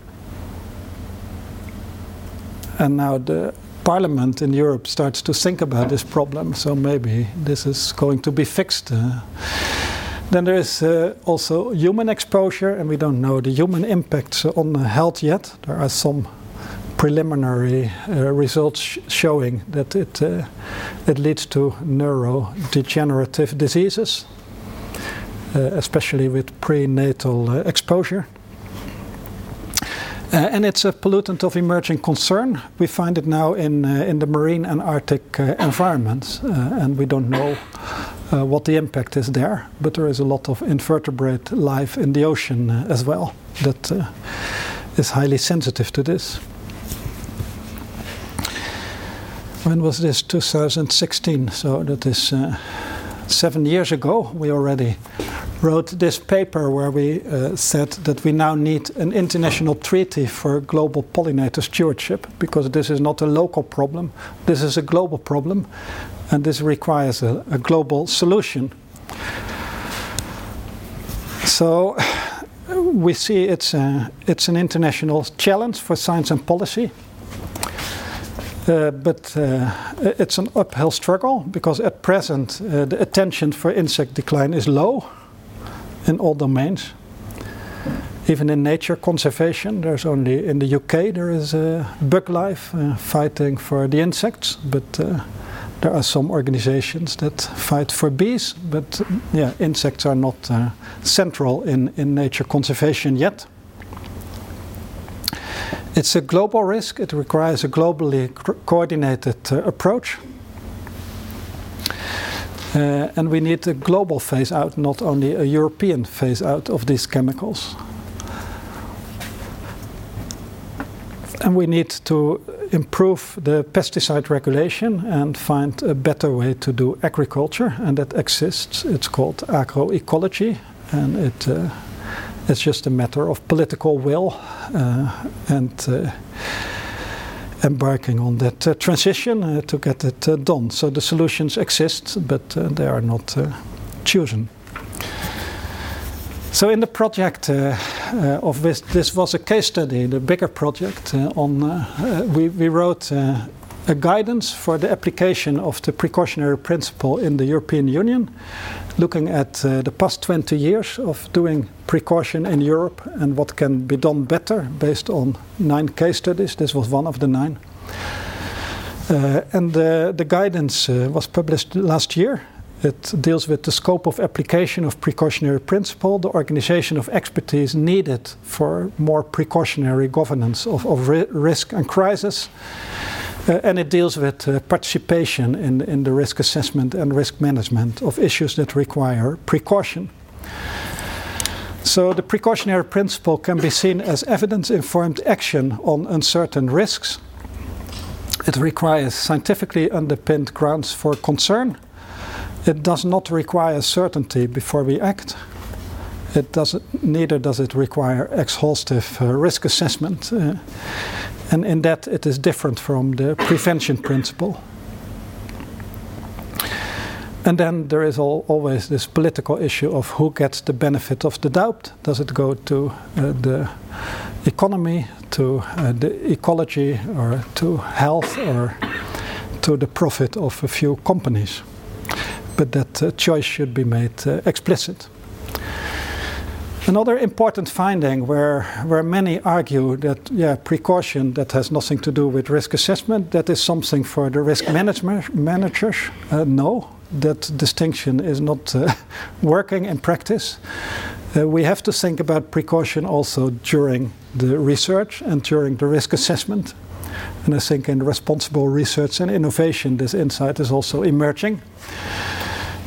Speaker 1: And now the parliament in Europe starts to think about this problem, so maybe this is going to be fixed. Uh, then there is uh, also human exposure, and we don't know the human impacts on health yet. There are some preliminary uh, results sh showing that it, uh, it leads to neurodegenerative diseases, uh, especially with prenatal uh, exposure. Uh, and it's a pollutant of emerging concern. We find it now in, uh, in the marine and Arctic environments, and we don't know what the impact is there. But there is a lot of invertebrate life in the ocean as well that is highly sensitive to this. When was this? 2016. So that is uh, seven years ago. We already wrote this paper where we uh, said that we now need an international treaty for global pollinator stewardship because this is not a local problem. This is a global problem, and this requires a, a global solution. So we see it's a, it's an international challenge for science and policy. Uh, but uh, it's an uphill struggle because at present uh, the attention for insect decline is low in all domains. Even in nature conservation, there's only in the UK there is a Buglife fighting for the insects, but there are some organizations that fight for bees, but yeah, insects are not uh, central in, in nature conservation yet. It's a global risk. It requires a globally coordinated uh, approach. Uh, and we need a global phase out, not only a European phase out of these chemicals. And we need to improve the pesticide regulation and find a better way to do agriculture, and that exists. It's called agroecology, and it uh, it's just a matter of political will uh, and uh, embarking on that uh, transition to get it done. So the solutions exist, but they are not chosen. So in the project uh, uh, of this, this was a case study, the bigger project uh, on. we, we wrote a guidance for the application of the precautionary principle in the European Union, looking at uh, the past 20 years of doing precaution in Europe and what can be done better based on nine case studies. This was one of the nine. Uh, and the, the guidance uh, was published last year. It deals with the scope of application of precautionary principle, the organization of expertise needed for more precautionary governance of, of ri risk and crisis. Uh, and it deals with uh, participation in, in the risk assessment and risk management of issues that require precaution. So, the precautionary principle can be seen as evidence informed action on uncertain risks. It requires scientifically underpinned grounds for concern it does not require certainty before we act. It doesn't, neither does it require exhaustive uh, risk assessment. Uh, and in that, it is different from the prevention principle. And then there is all, always this political issue of who gets the benefit of the doubt. Does it go to uh, the economy, to uh, the ecology, or to health, or to the profit of a few companies? but that uh, choice should be made uh, explicit. Another important finding where, where many argue that yeah, precaution that has nothing to do with risk assessment, that is something for the risk managers. Uh, no, that distinction is not uh, working in practice. Uh, we have to think about precaution also during the research and during the risk assessment. And I think in responsible research and innovation, this insight is also emerging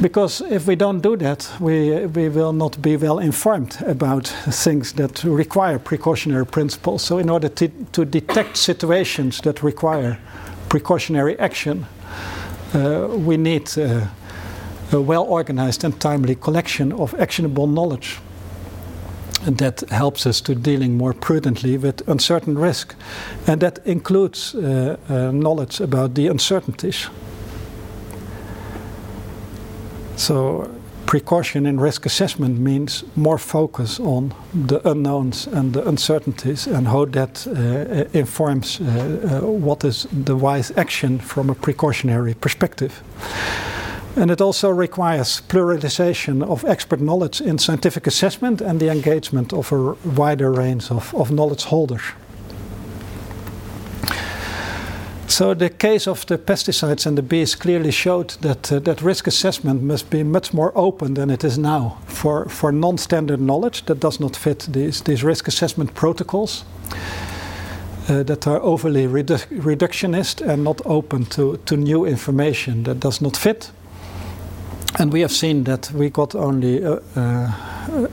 Speaker 1: because if we don't do that, we, we will not be well informed about things that require precautionary principles. So, in order to, to detect situations that require precautionary action, uh, we need uh, a well organized and timely collection of actionable knowledge. And that helps us to dealing more prudently with uncertain risk. And that includes uh, uh knowledge about the uncertainties. So precaution in risk assessment means more focus on the unknowns and the uncertainties and how that uh, informs uh, uh, what is the wise action from a precautionary perspective. And it also requires pluralization of expert knowledge in scientific assessment and the engagement of a wider range of, of knowledge holders. So the case of the pesticides and the bees clearly showed that uh, that risk assessment must be much more open than it is now for, for non-standard knowledge that does not fit these, these risk assessment protocols uh, that are overly redu reductionist and not open to, to new information that does not fit. And we have seen that we got only uh, uh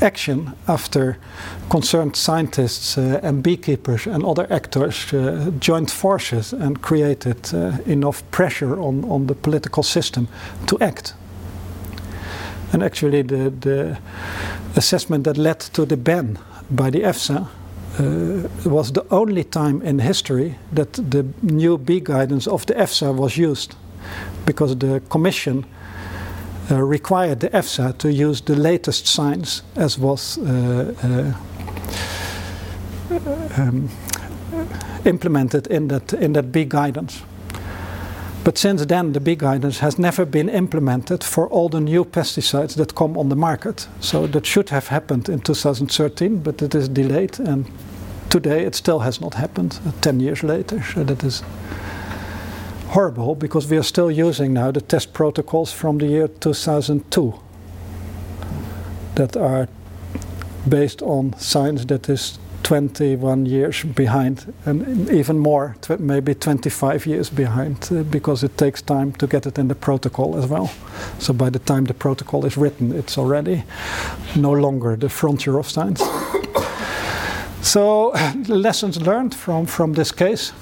Speaker 1: action after concerned scientists uh, and beekeepers and other actors uh, joined forces and created uh, enough pressure on, on the political system to act. And actually, the, the assessment that led to the ban by the EFSA uh, was the only time in history that the new bee guidance of the EFSA was used because the Commission uh, required the EFSA to use the latest science as was uh, uh, um, implemented in that, in that bee guidance. But since then, the bee guidance has never been implemented for all the new pesticides that come on the market. So that should have happened in 2013, but it is delayed, and today it still has not happened, uh, 10 years later. So that is horrible because we are still using now the test protocols from the year 2002 that are based on science that is 21 years behind and even more tw maybe 25 years behind uh, because it takes time to get it in the protocol as well. So by the time the protocol is written it's already no longer the frontier of science. So lessons learned from from this case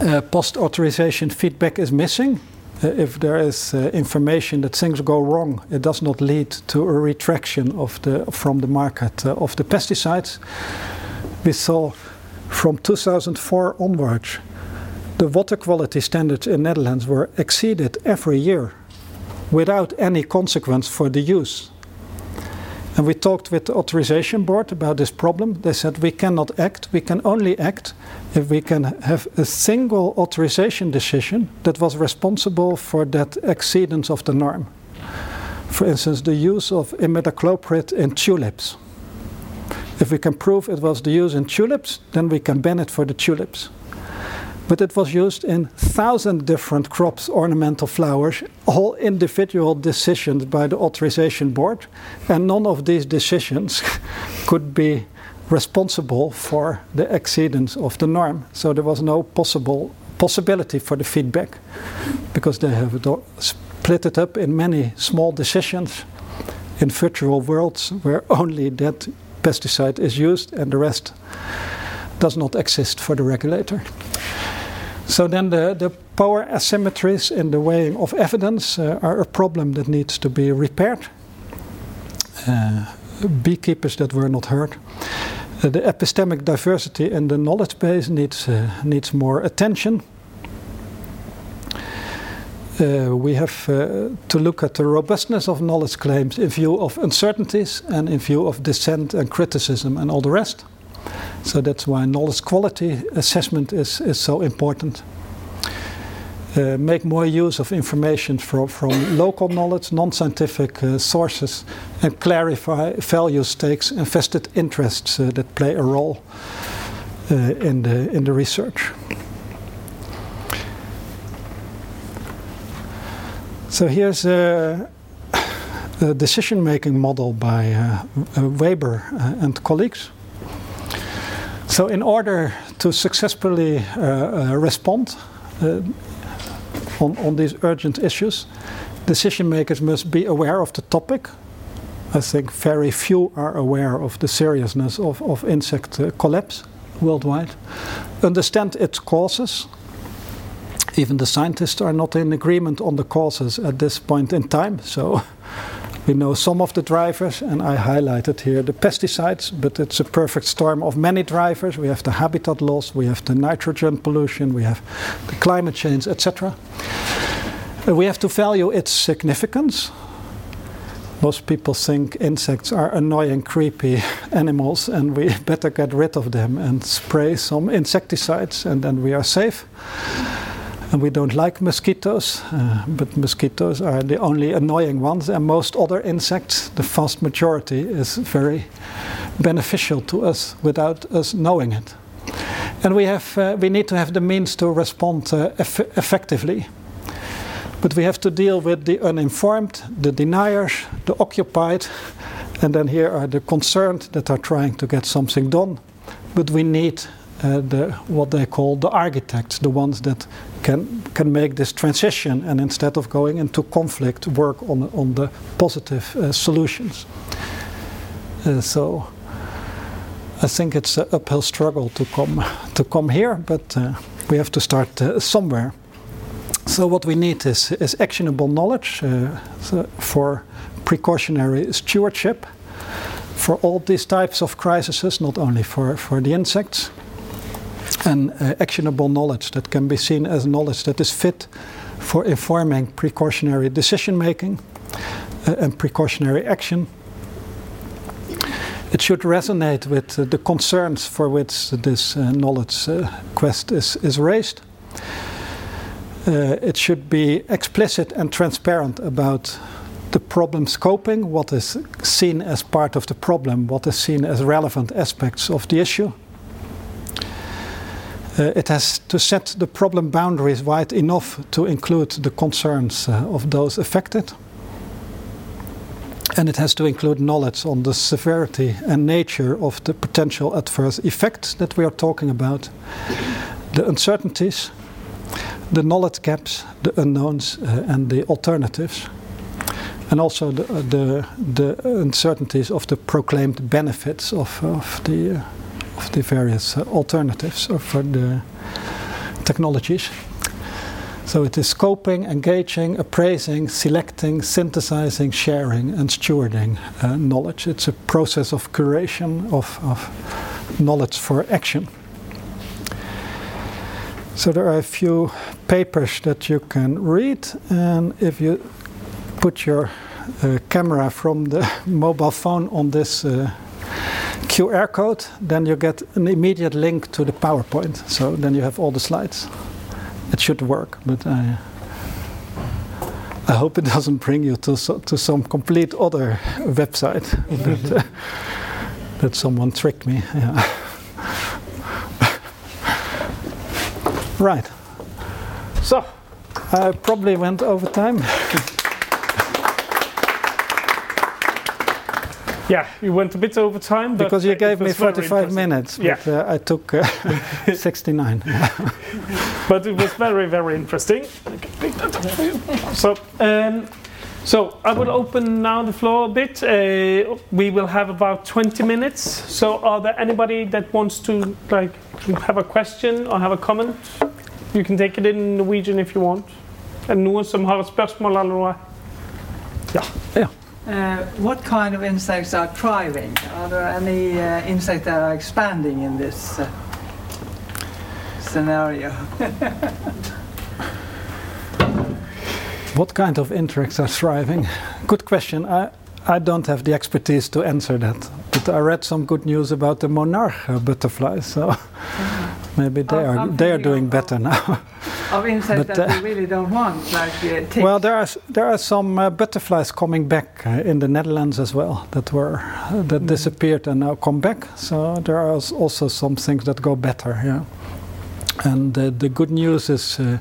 Speaker 1: uh, post authorization feedback is missing. Uh, if there is uh, information that things go wrong, it does not lead to a retraction of the, from the market uh, of the pesticides. We saw from 2004 onwards, the water quality standards in Netherlands were exceeded every year without any consequence for the use. And we talked with the authorization board about this problem. They said we cannot act. We can only act if we can have a single authorization decision that was responsible for that exceedance of the norm. For instance, the use of imidacloprid in tulips. If we can prove it was the use in tulips, then we can ban it for the tulips. But it was used in thousand different crops, ornamental flowers, all individual decisions by the authorization board, and none of these decisions could be responsible for the exceedance of the norm. So there was no possible possibility for the feedback because they have split it up in many small decisions in virtual worlds where only that pesticide is used and the rest does not exist for the regulator. So then the, the power asymmetries in the weighing of evidence uh, are a problem that needs to be repaired. Uh, beekeepers that were not heard. Uh, the epistemic diversity in the knowledge base needs, uh, needs more attention. Uh, we have to look at the robustness of knowledge claims in view of uncertainties and in view of dissent and criticism and all the rest. So that's why knowledge quality assessment is, is so important. Uh, make more use of information from, from local knowledge, non-scientific uh, sources, and clarify value stakes and vested interests uh, that play a role uh, in, the, in the research. So here's a, a decision-making model by uh, Weber and colleagues. So, in order to successfully uh, uh, respond uh, on, on these urgent issues, decision makers must be aware of the topic. I think very few are aware of the seriousness of, of insect uh, collapse worldwide, understand its causes. Even the scientists are not in agreement on the causes at this point in time, so we know some of the drivers, and I highlighted here the pesticides, but it's a perfect storm of many drivers. We have the habitat loss, we have the nitrogen pollution, we have the climate change, etc. Uh, we have to value its significance. Most people think insects are annoying, creepy animals, and we better get rid of them and spray some insecticides, and then we are safe. And we don't like mosquitoes, uh, but mosquitoes are the only annoying ones, and most other insects, the vast majority, is very beneficial to us without us knowing it. And we, have, uh, we need to have the means to respond uh, eff effectively. But we have to deal with the uninformed, the deniers, the occupied, and then here are the concerned that are trying to get something done. But we need uh, the, what they call the architects, the ones that can can make this transition and instead of going into conflict, work on on the positive uh, solutions. Uh, so I think it's an uphill struggle to come to come here, but uh, we have to start uh, somewhere. So what we need is is actionable knowledge uh, so for precautionary stewardship for all these types of crises, not only for, for the insects and uh, actionable knowledge that can be seen as knowledge that is fit for informing precautionary decision making uh, and precautionary action. It should resonate with uh, the concerns for which this uh, knowledge uh, quest is, is raised. Uh, it should be explicit and transparent about the problem scoping, what is seen as part of the problem, what is seen as relevant aspects of the issue it has to set the problem boundaries wide enough to include the concerns uh, of those affected. And it has to include knowledge on the severity and nature of the potential adverse effects that we are talking about, the uncertainties, the knowledge gaps, the unknowns, uh, and the alternatives. And also the, uh, the, the, uncertainties of the proclaimed benefits of, of the uh, of the various uh, alternatives for the technologies. So it is scoping, engaging, appraising, selecting, synthesizing, sharing, and stewarding uh, knowledge. It's a process of curation of, of, knowledge for action. So there are a few papers that you can read, and if you put your uh, camera from the mobile phone on this uh, QR code, then you get an immediate link to the PowerPoint. So then you have all the slides. It should work, but I, I hope it doesn't bring you to, so, to some complete other website that, uh, that someone tricked me. Yeah. Right. So, I probably went over time.
Speaker 2: Yeah, you went a bit over time. but
Speaker 1: because you gave me
Speaker 2: was
Speaker 1: 45
Speaker 2: interesting.
Speaker 1: minutes,
Speaker 2: Yeah.
Speaker 1: but uh, I took uh, 69.
Speaker 2: but it was very, very interesting. So, um, so I will open now the floor a bit. Uh, we will have about 20 minutes. So, are there anybody that wants to like have a question or have a comment? You can take it in Norwegian if you want. Er det noen som har et spørsmål eller noe?
Speaker 3: Uh, what kind of insects are thriving? Are there any uh, insects that are expanding in this uh, scenario?
Speaker 1: What kind of insects are thriving? Good question. I, I don't have the expertise to answer that. But I read some good news about the monarch uh, butterflies, so maybe they
Speaker 3: I'm-
Speaker 1: are
Speaker 3: I'm
Speaker 1: they are doing
Speaker 3: of-
Speaker 1: better now.
Speaker 3: Of insects
Speaker 1: But,
Speaker 3: that
Speaker 1: uh,
Speaker 3: we really don't want, like uh,
Speaker 1: well, there are there are some uh, butterflies coming back uh, in the Netherlands as well that were uh, that disappeared and now come back. So there are also some things that go better. Yeah, and uh, the good news is uh,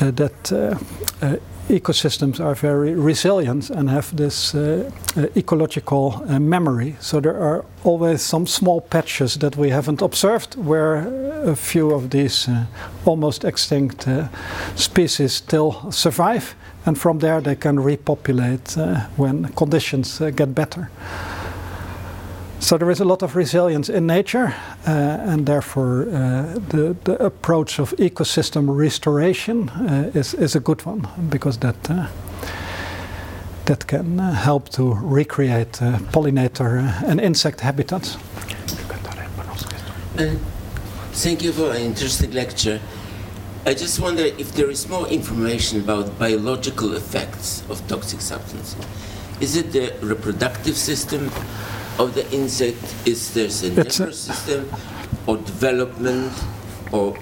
Speaker 1: uh, that uh, uh, ecosystems are very resilient and have this uh, uh, ecological uh, memory. So there are always some small patches that we haven't observed where a few of these uh, almost extinct uh, species still survive, and from there they can repopulate uh, when conditions get better. So there is a lot of resilience in nature, uh, and therefore uh, the, the approach of ecosystem restoration uh, is, is a good one because that uh, that can uh, help to recreate uh, pollinator and insect habitats.
Speaker 4: Thank you for an interesting lecture. I just wonder if there is more information about biological effects of toxic substances. Is it the reproductive system of the insect? Is there a
Speaker 1: It's a-
Speaker 4: nervous system or development or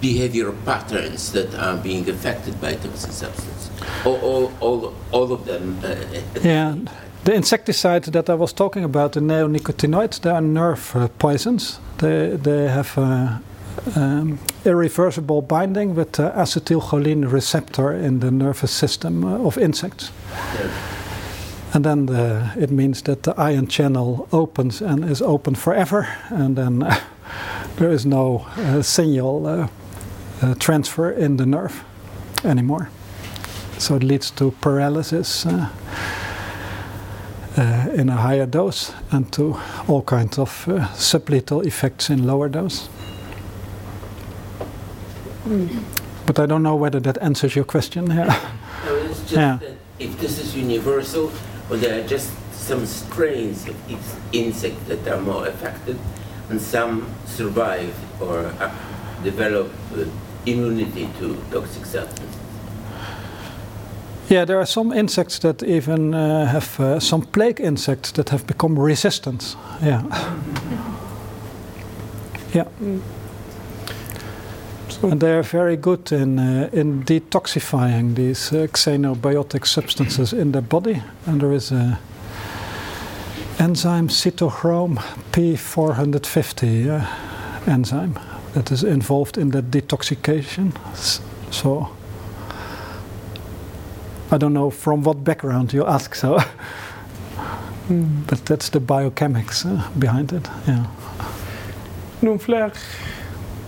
Speaker 4: behavioral patterns that are being affected by toxic substances? Or all, all, all of them? Uh, the
Speaker 1: Yeah, the insecticide that I was talking about, the neonicotinoids, they are nerve uh, poisons. They, they have uh, um, irreversible binding with the acetylcholine receptor in the nervous system uh, of insects. And then the, it means that the ion channel opens and is open forever, and then there is no uh, signal uh, uh, transfer in the nerve anymore. So it leads to paralysis. Uh, uh, in a higher dose and to all kinds of uh, sublethal effects in lower dose. But I don't know whether that answers your question. Yeah.
Speaker 4: No, it's just
Speaker 1: Yeah.
Speaker 4: that if this is universal, or there are just some strains of each insect that are more affected, and some survive or uh, develop uh, immunity to toxic substances.
Speaker 1: yeah, there are some insects that even uh, have uh, some plague insects that have become resistant. Yeah. yeah. And they are very good in, uh, in detoxifying these uh, xenobiotic substances in the body. And there is a enzyme cytochrome P450 uh, enzyme that is involved in the detoxification. So I don't know from what background you ask, so but that's the biochemics uh, behind it. Yeah.
Speaker 2: Noen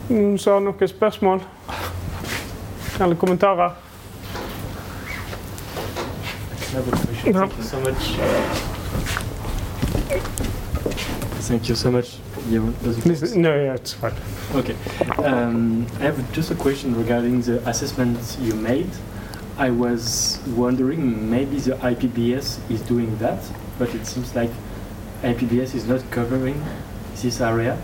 Speaker 2: Noen som har noen spørsmål? Eller kommentarer?
Speaker 5: Thank you so much. Thank you so much. Yeah,
Speaker 2: no, yeah, it's fine.
Speaker 5: Okay. Um, I have just a question regarding the assessment you made. I was wondering maybe the IPBES is doing that, but it seems like IPBES is not covering this area,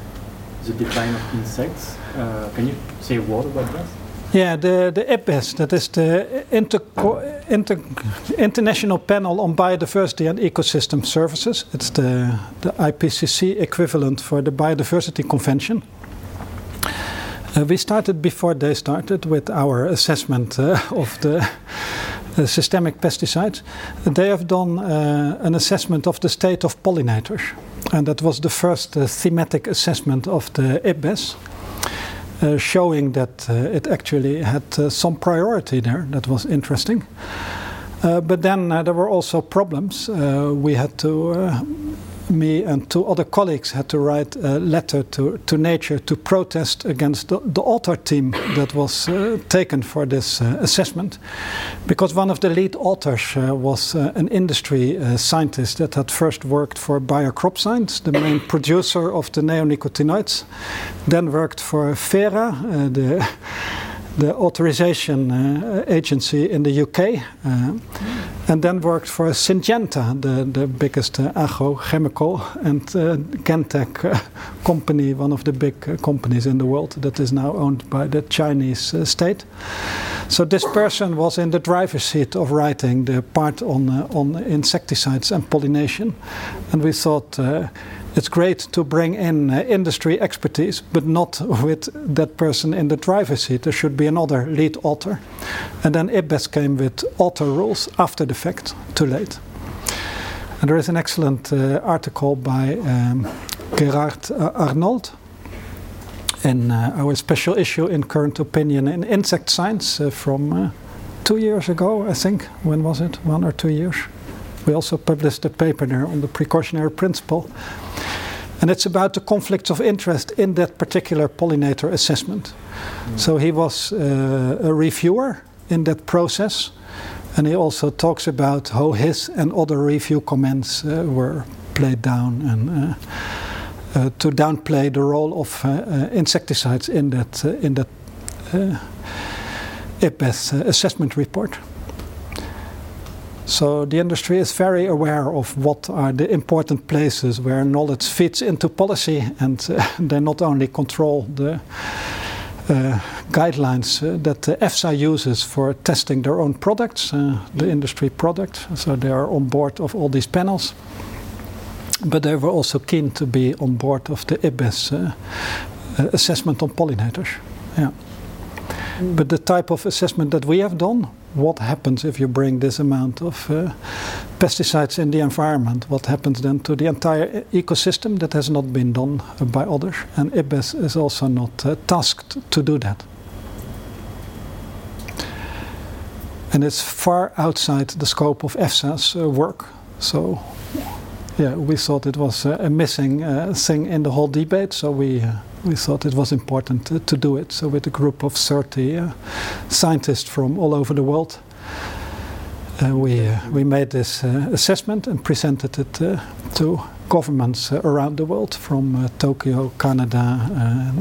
Speaker 5: the decline of insects. Uh, can you say a word about that?
Speaker 1: Yeah, the, the IPBES, that is the Inter, Inter, International Panel on Biodiversity and Ecosystem Services. It's the, the IPCC equivalent for the Biodiversity Convention. Uh, we started before they started with our assessment uh, of the uh, systemic pesticides. They have done uh, an assessment of the state of pollinators, and that was the first uh, thematic assessment of the IPBES. Uh, showing that uh, it actually had uh, some priority there. That was interesting. But then there were also problems. We had to, me and two other colleagues had to write a letter to, to Nature to protest against the, the author team that was uh, taken for this uh, assessment. Because one of the lead authors uh, was an industry scientist that had first worked for Bayer Crop Science, the main producer of the neonicotinoids, then worked for Fera, the the authorization uh, agency in the UK, uh, and then worked for Syngenta, the, the biggest uh, agrochemical and uh, uh, company, one of the big uh, companies in the world that is now owned by the Chinese uh, state. So this person was in the driver's seat of writing the part on on insecticides and pollination, and we thought it's great to bring in uh, industry expertise, but not with that person in the driver's seat. There should be another lead author. And then IPBES came with author rules after the fact, too late. And there is an excellent uh, article by um, Gerard uh, Arnold in uh, our special issue in Current Opinion in Insect Science uh, from uh, two years ago, I think. When was it? One or two years? We also published a paper there on the precautionary principle. And it's about the conflicts of interest in that particular pollinator assessment. Mm. So he was uh, a reviewer in that process. And he also talks about how his and other review comments uh, were played down and uh, uh to downplay the role of uh, uh, insecticides in that, in that IPBES assessment report. So the industry is very aware of what are the important places where knowledge fits into policy, and uh, they not only control the uh, guidelines uh, that the EFSA uses for testing their own products, uh, the industry product. So they are on board of all these panels. But they were also keen to be on board of the IPBES uh, uh, assessment on pollinators. Yeah. Mm. But the type of assessment that we have done what happens if you bring this amount of uh, pesticides in the environment? What happens then to the entire ecosystem that has not been done by others? And IPBES is also not uh, tasked to do that. And it's far outside the scope of EFSA's uh, work. So, yeah, we thought it was a missing uh, thing in the whole debate. So we uh, we thought it was important to, do it. So, with a group of 30 uh, scientists from all over the world, uh, we, uh, we made this uh, assessment and presented it uh, to governments around the world from Tokyo, Canada,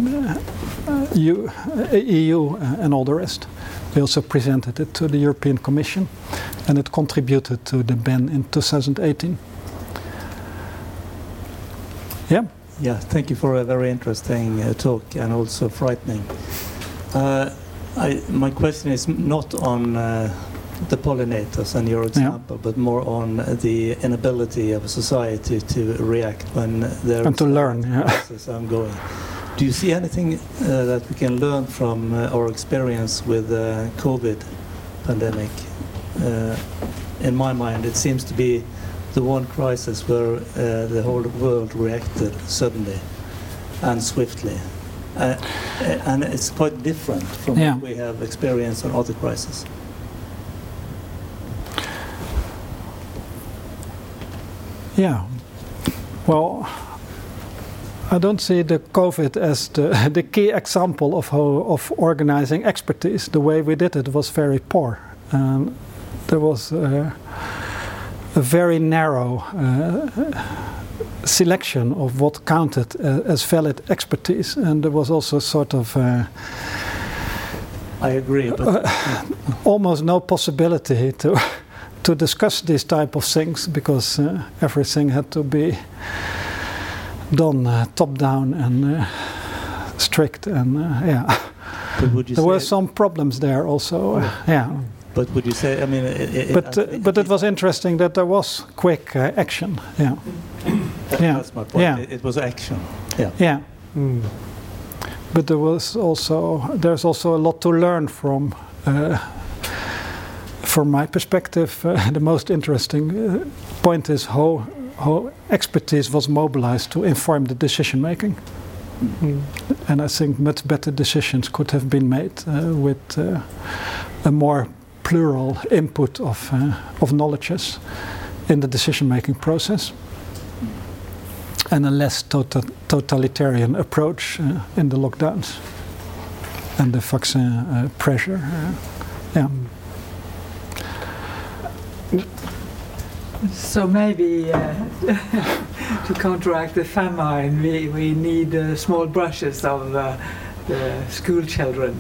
Speaker 1: EU, EU and all the rest. We also presented it to the European Commission and it contributed to the ban in 2018. Yeah.
Speaker 6: Yeah, thank you for a very interesting uh, talk and also frightening. Uh, I, my question is not on uh, the pollinators and your example, yeah. but more on the inability of a society to react when there
Speaker 1: and to learn. Yeah.
Speaker 6: ongoing. Do you see anything uh, that we can learn from uh, our experience with the COVID pandemic? Uh, in my mind, it seems to be the one crisis where uh, the whole world reacted suddenly and swiftly. Uh, and it's quite different from yeah. what we have experienced on other crises.
Speaker 1: Yeah. Well, I don't see the COVID as the, the key example of how of organizing expertise. The way we did it was very poor. Um, there was. Uh, a very narrow uh, selection of what counted uh, as valid expertise, and there was also sort of. Uh,
Speaker 6: I agree, but
Speaker 1: almost no possibility to to discuss these type of things because uh, everything had to be done uh, top down and uh, strict and yeah. there were some problems there also. Oh. yeah.
Speaker 6: But would you say? I mean, it,
Speaker 1: it, but uh, but it was interesting that there was quick uh, action. Yeah.
Speaker 6: That, yeah. That's my point. Yeah. It, it was action.
Speaker 1: Yeah. Yeah. Mm. But there was also there's also a lot to learn from. Uh, from my perspective, uh, the most interesting uh, point is how how expertise was mobilized to inform the decision making.
Speaker 2: Mm.
Speaker 1: And I think much better decisions could have been made uh, with uh, a more plural input of, uh, of knowledges in the decision making process and a less tota- totalitarian approach uh, in the lockdowns and the vaccine uh, pressure. uh, yeah.
Speaker 3: So maybe uh, to counteract the famine, we, we need uh, small brushes of the school children.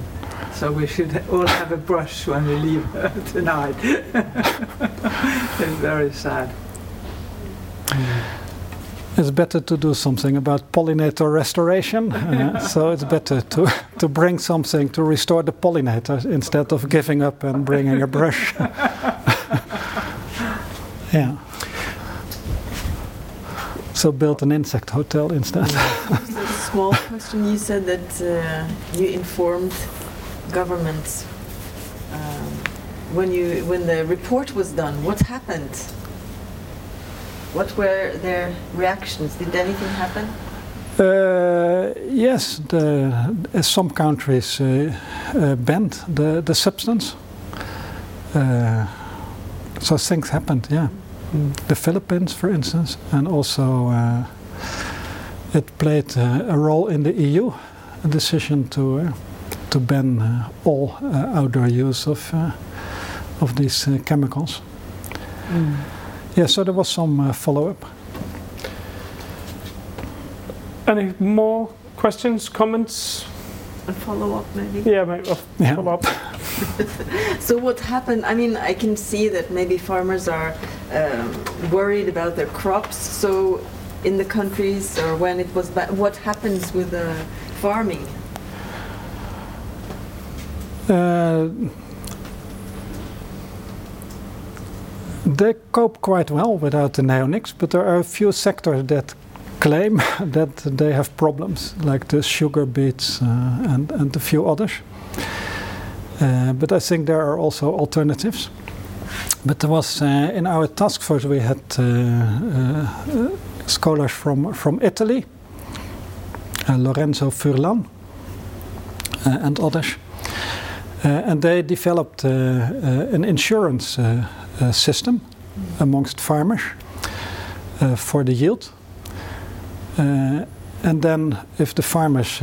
Speaker 3: So we should all have a brush when we leave tonight. it's very sad.
Speaker 1: It's better to do something about pollinator restoration. uh, so it's better to, to bring something to restore the pollinators instead of giving up and bringing a brush. yeah. So build an insect hotel instead.
Speaker 7: Just a small question. You said that uh, you informed governments um, when you when the report was done. What happened? What were their reactions? Did anything happen?
Speaker 1: Uh, yes, the, uh, some countries uh, uh, banned the, the substance. Uh, so things happened, yeah. The Philippines, for instance, and also uh, it played uh, a role in the EU, a decision to uh, to ban uh, all uh, outdoor use of uh, of these uh, chemicals. Yeah, so there was some uh, follow-up.
Speaker 2: Any more questions, comments?
Speaker 7: A follow up, maybe.
Speaker 2: Yeah, maybe a
Speaker 1: Yeah.
Speaker 2: follow up.
Speaker 7: So what happened? I mean, I can see that maybe farmers are um, worried about their crops. So in the countries or when it was, ba- what happens with the farming?
Speaker 1: Uh, they cope quite well without the neonics, but there are a few sectors that claim that they have problems, like the sugar beets uh, and, and a few others. Uh, but I think there are also alternatives. But there was uh, in our task force we had uh, uh, scholars from from Italy, Lorenzo Furlan, and others. Uh, and they developed uh, uh, an insurance system amongst farmers for the yield. And then, if the farmers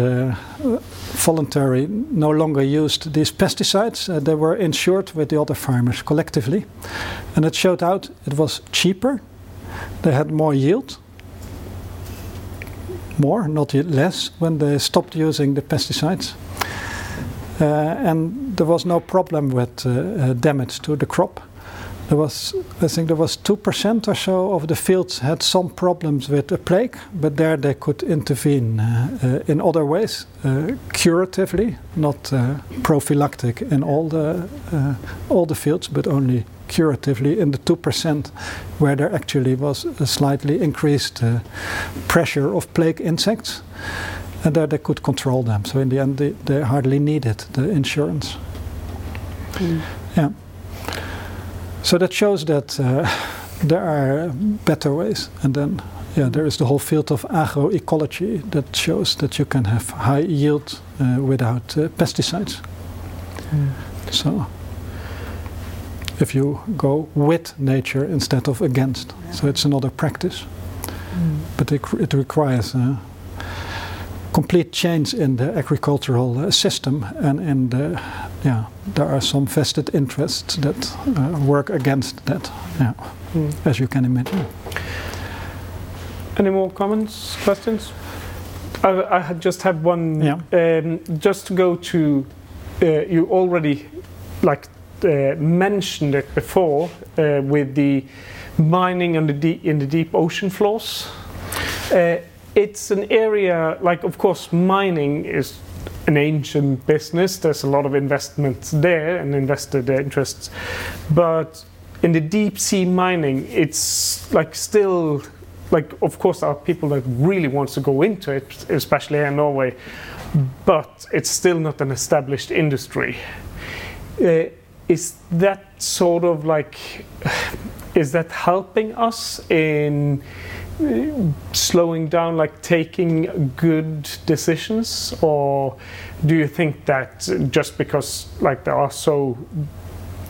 Speaker 1: voluntarily no longer used these pesticides, they were insured with the other farmers collectively. And it showed out it was cheaper, they had more yield, more, not less, when they stopped using the pesticides. Uh, and there was no problem with uh, uh, damage to the crop. There was, I think, there was two percent or so of the fields had some problems with a plague, but there they could intervene in other ways, curatively, not prophylactic in all the all the fields, but only curatively in the two percent where there actually was a slightly increased uh, pressure of plague insects and there they could control them. So in the end, they, they hardly needed the insurance. Yeah. So that shows that uh, there are better ways, and then yeah, there is the whole field of agroecology that shows that you can have high yield uh, without uh, pesticides. So if you go with nature instead of against, so it's another practice, but it, it requires. Uh, complete change in the agricultural uh, system and in the yeah there are some vested interests that uh, work against that yeah
Speaker 2: Mm.
Speaker 1: as you can imagine
Speaker 2: Any more comments, questions? I, I just have one.
Speaker 1: Yeah.
Speaker 2: Um, just to go to, uh, you already like uh, mentioned it before uh, with the mining in the in the deep ocean floors. It's an area like, of course, mining is an ancient business. There's a lot of investments there and invested interests, but in the deep sea mining, it's like still like of course there are people that really wants to go into it, especially in Norway, but it's still not an established industry. Uh, is that sort of like is that helping us in slowing down, like taking good decisions, or do you think that just because like there are so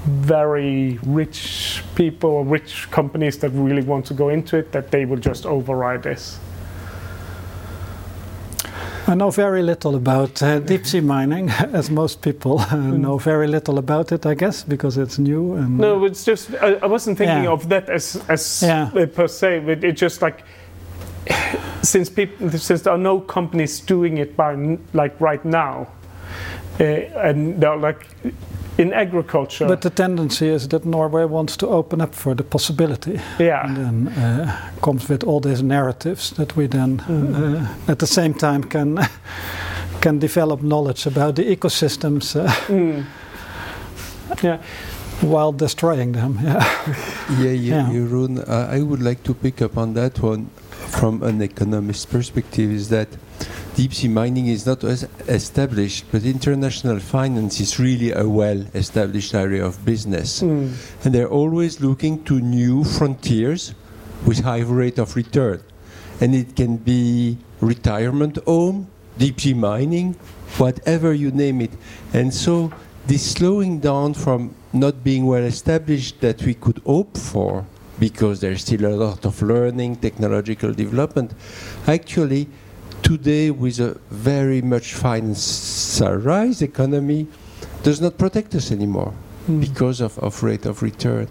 Speaker 2: very rich people or rich companies that really want to go into it that they will just override this?
Speaker 1: I know very little about uh, deep sea mining, as most people uh, know very little about it, I guess, because it's new. And
Speaker 2: No, it's just I, I wasn't thinking
Speaker 1: Yeah.
Speaker 2: of that as as
Speaker 1: Yeah.
Speaker 2: per se, but it's just like since people since there are no companies doing it by like right now, uh, and they're like in agriculture.
Speaker 1: But the tendency is that Norway wants to open up for the possibility,
Speaker 2: yeah,
Speaker 1: and then uh, comes with all these narratives that we then, uh, at the same time, can can develop knowledge about the ecosystems uh,
Speaker 2: Mm. yeah,
Speaker 1: while destroying them. Yeah.
Speaker 8: Yeah, yeah,
Speaker 1: Yeah.
Speaker 8: Jeroen, uh, I would like to pick up on that one from an economist perspective is that deep sea mining is not as established, but international finance is really a well established area of business.
Speaker 2: Mm.
Speaker 8: And they're always looking to new frontiers with high rate of return. And it can be retirement home, deep sea mining, whatever you name it. And so this slowing down from not being well established that we could hope for, because there's still a lot of learning, technological development, actually today with a very much financialized economy does not protect us anymore hmm. because of, of rate of return.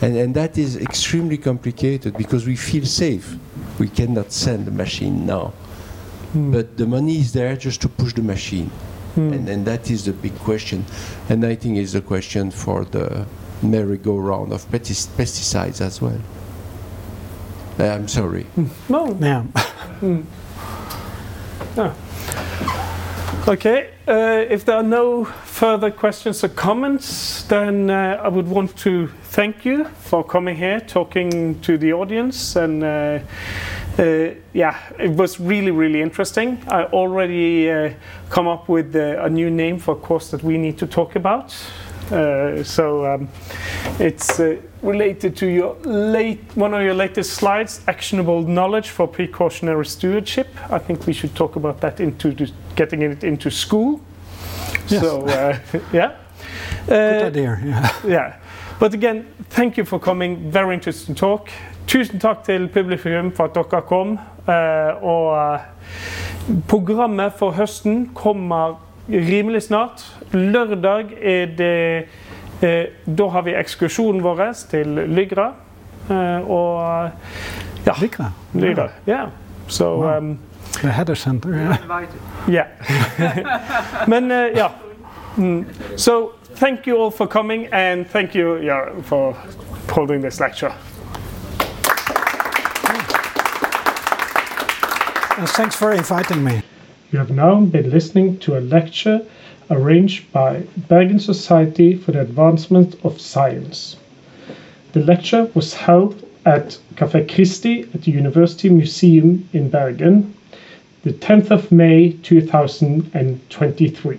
Speaker 8: And, and that is extremely complicated because we feel safe. We cannot send the machine now. Hmm. But the money is there just to push the machine. Hmm. And, and that is the big question. And I think is the question for the merry-go-round of pestis- pesticides as well. Uh, I'm sorry.
Speaker 2: no,
Speaker 1: yeah.
Speaker 2: Okay, uh, if there are no further questions or comments, then uh, I would want to thank you for coming here, talking to the audience, and uh, uh, yeah, it was really, really interesting. I already uh, come up with uh, a new name for a course that we need to talk about. Uh, so um, it's uh, related to your late one of your latest slides, actionable knowledge for precautionary stewardship. I think we should talk about that into the, getting it into school.
Speaker 1: Yes.
Speaker 2: So uh, yeah,
Speaker 1: Good idea. Yeah.
Speaker 2: yeah. But again, thank you for coming. Very interesting talk. Tusen takk til publikum for at dere kom. Og programmet for høsten kommer rimelig snart. Lørdag er det eh, Da har vi ekskursjonen vår til Lygra. Eh, og ja.
Speaker 1: Lygra.
Speaker 2: Lygra. Yeah. So
Speaker 1: Wow.
Speaker 2: um,
Speaker 1: The header center. Yeah.
Speaker 2: Yeah. Men uh, yeah. Mm. So thank you all for coming and thank you yeah, for holding this lecture.
Speaker 1: And thanks for inviting me.
Speaker 2: You have now been listening to a lecture arranged by Bergen Society for the Advancement of Science. The lecture was held at Café Christie at the University Museum in Bergen, the 10th of May 2023.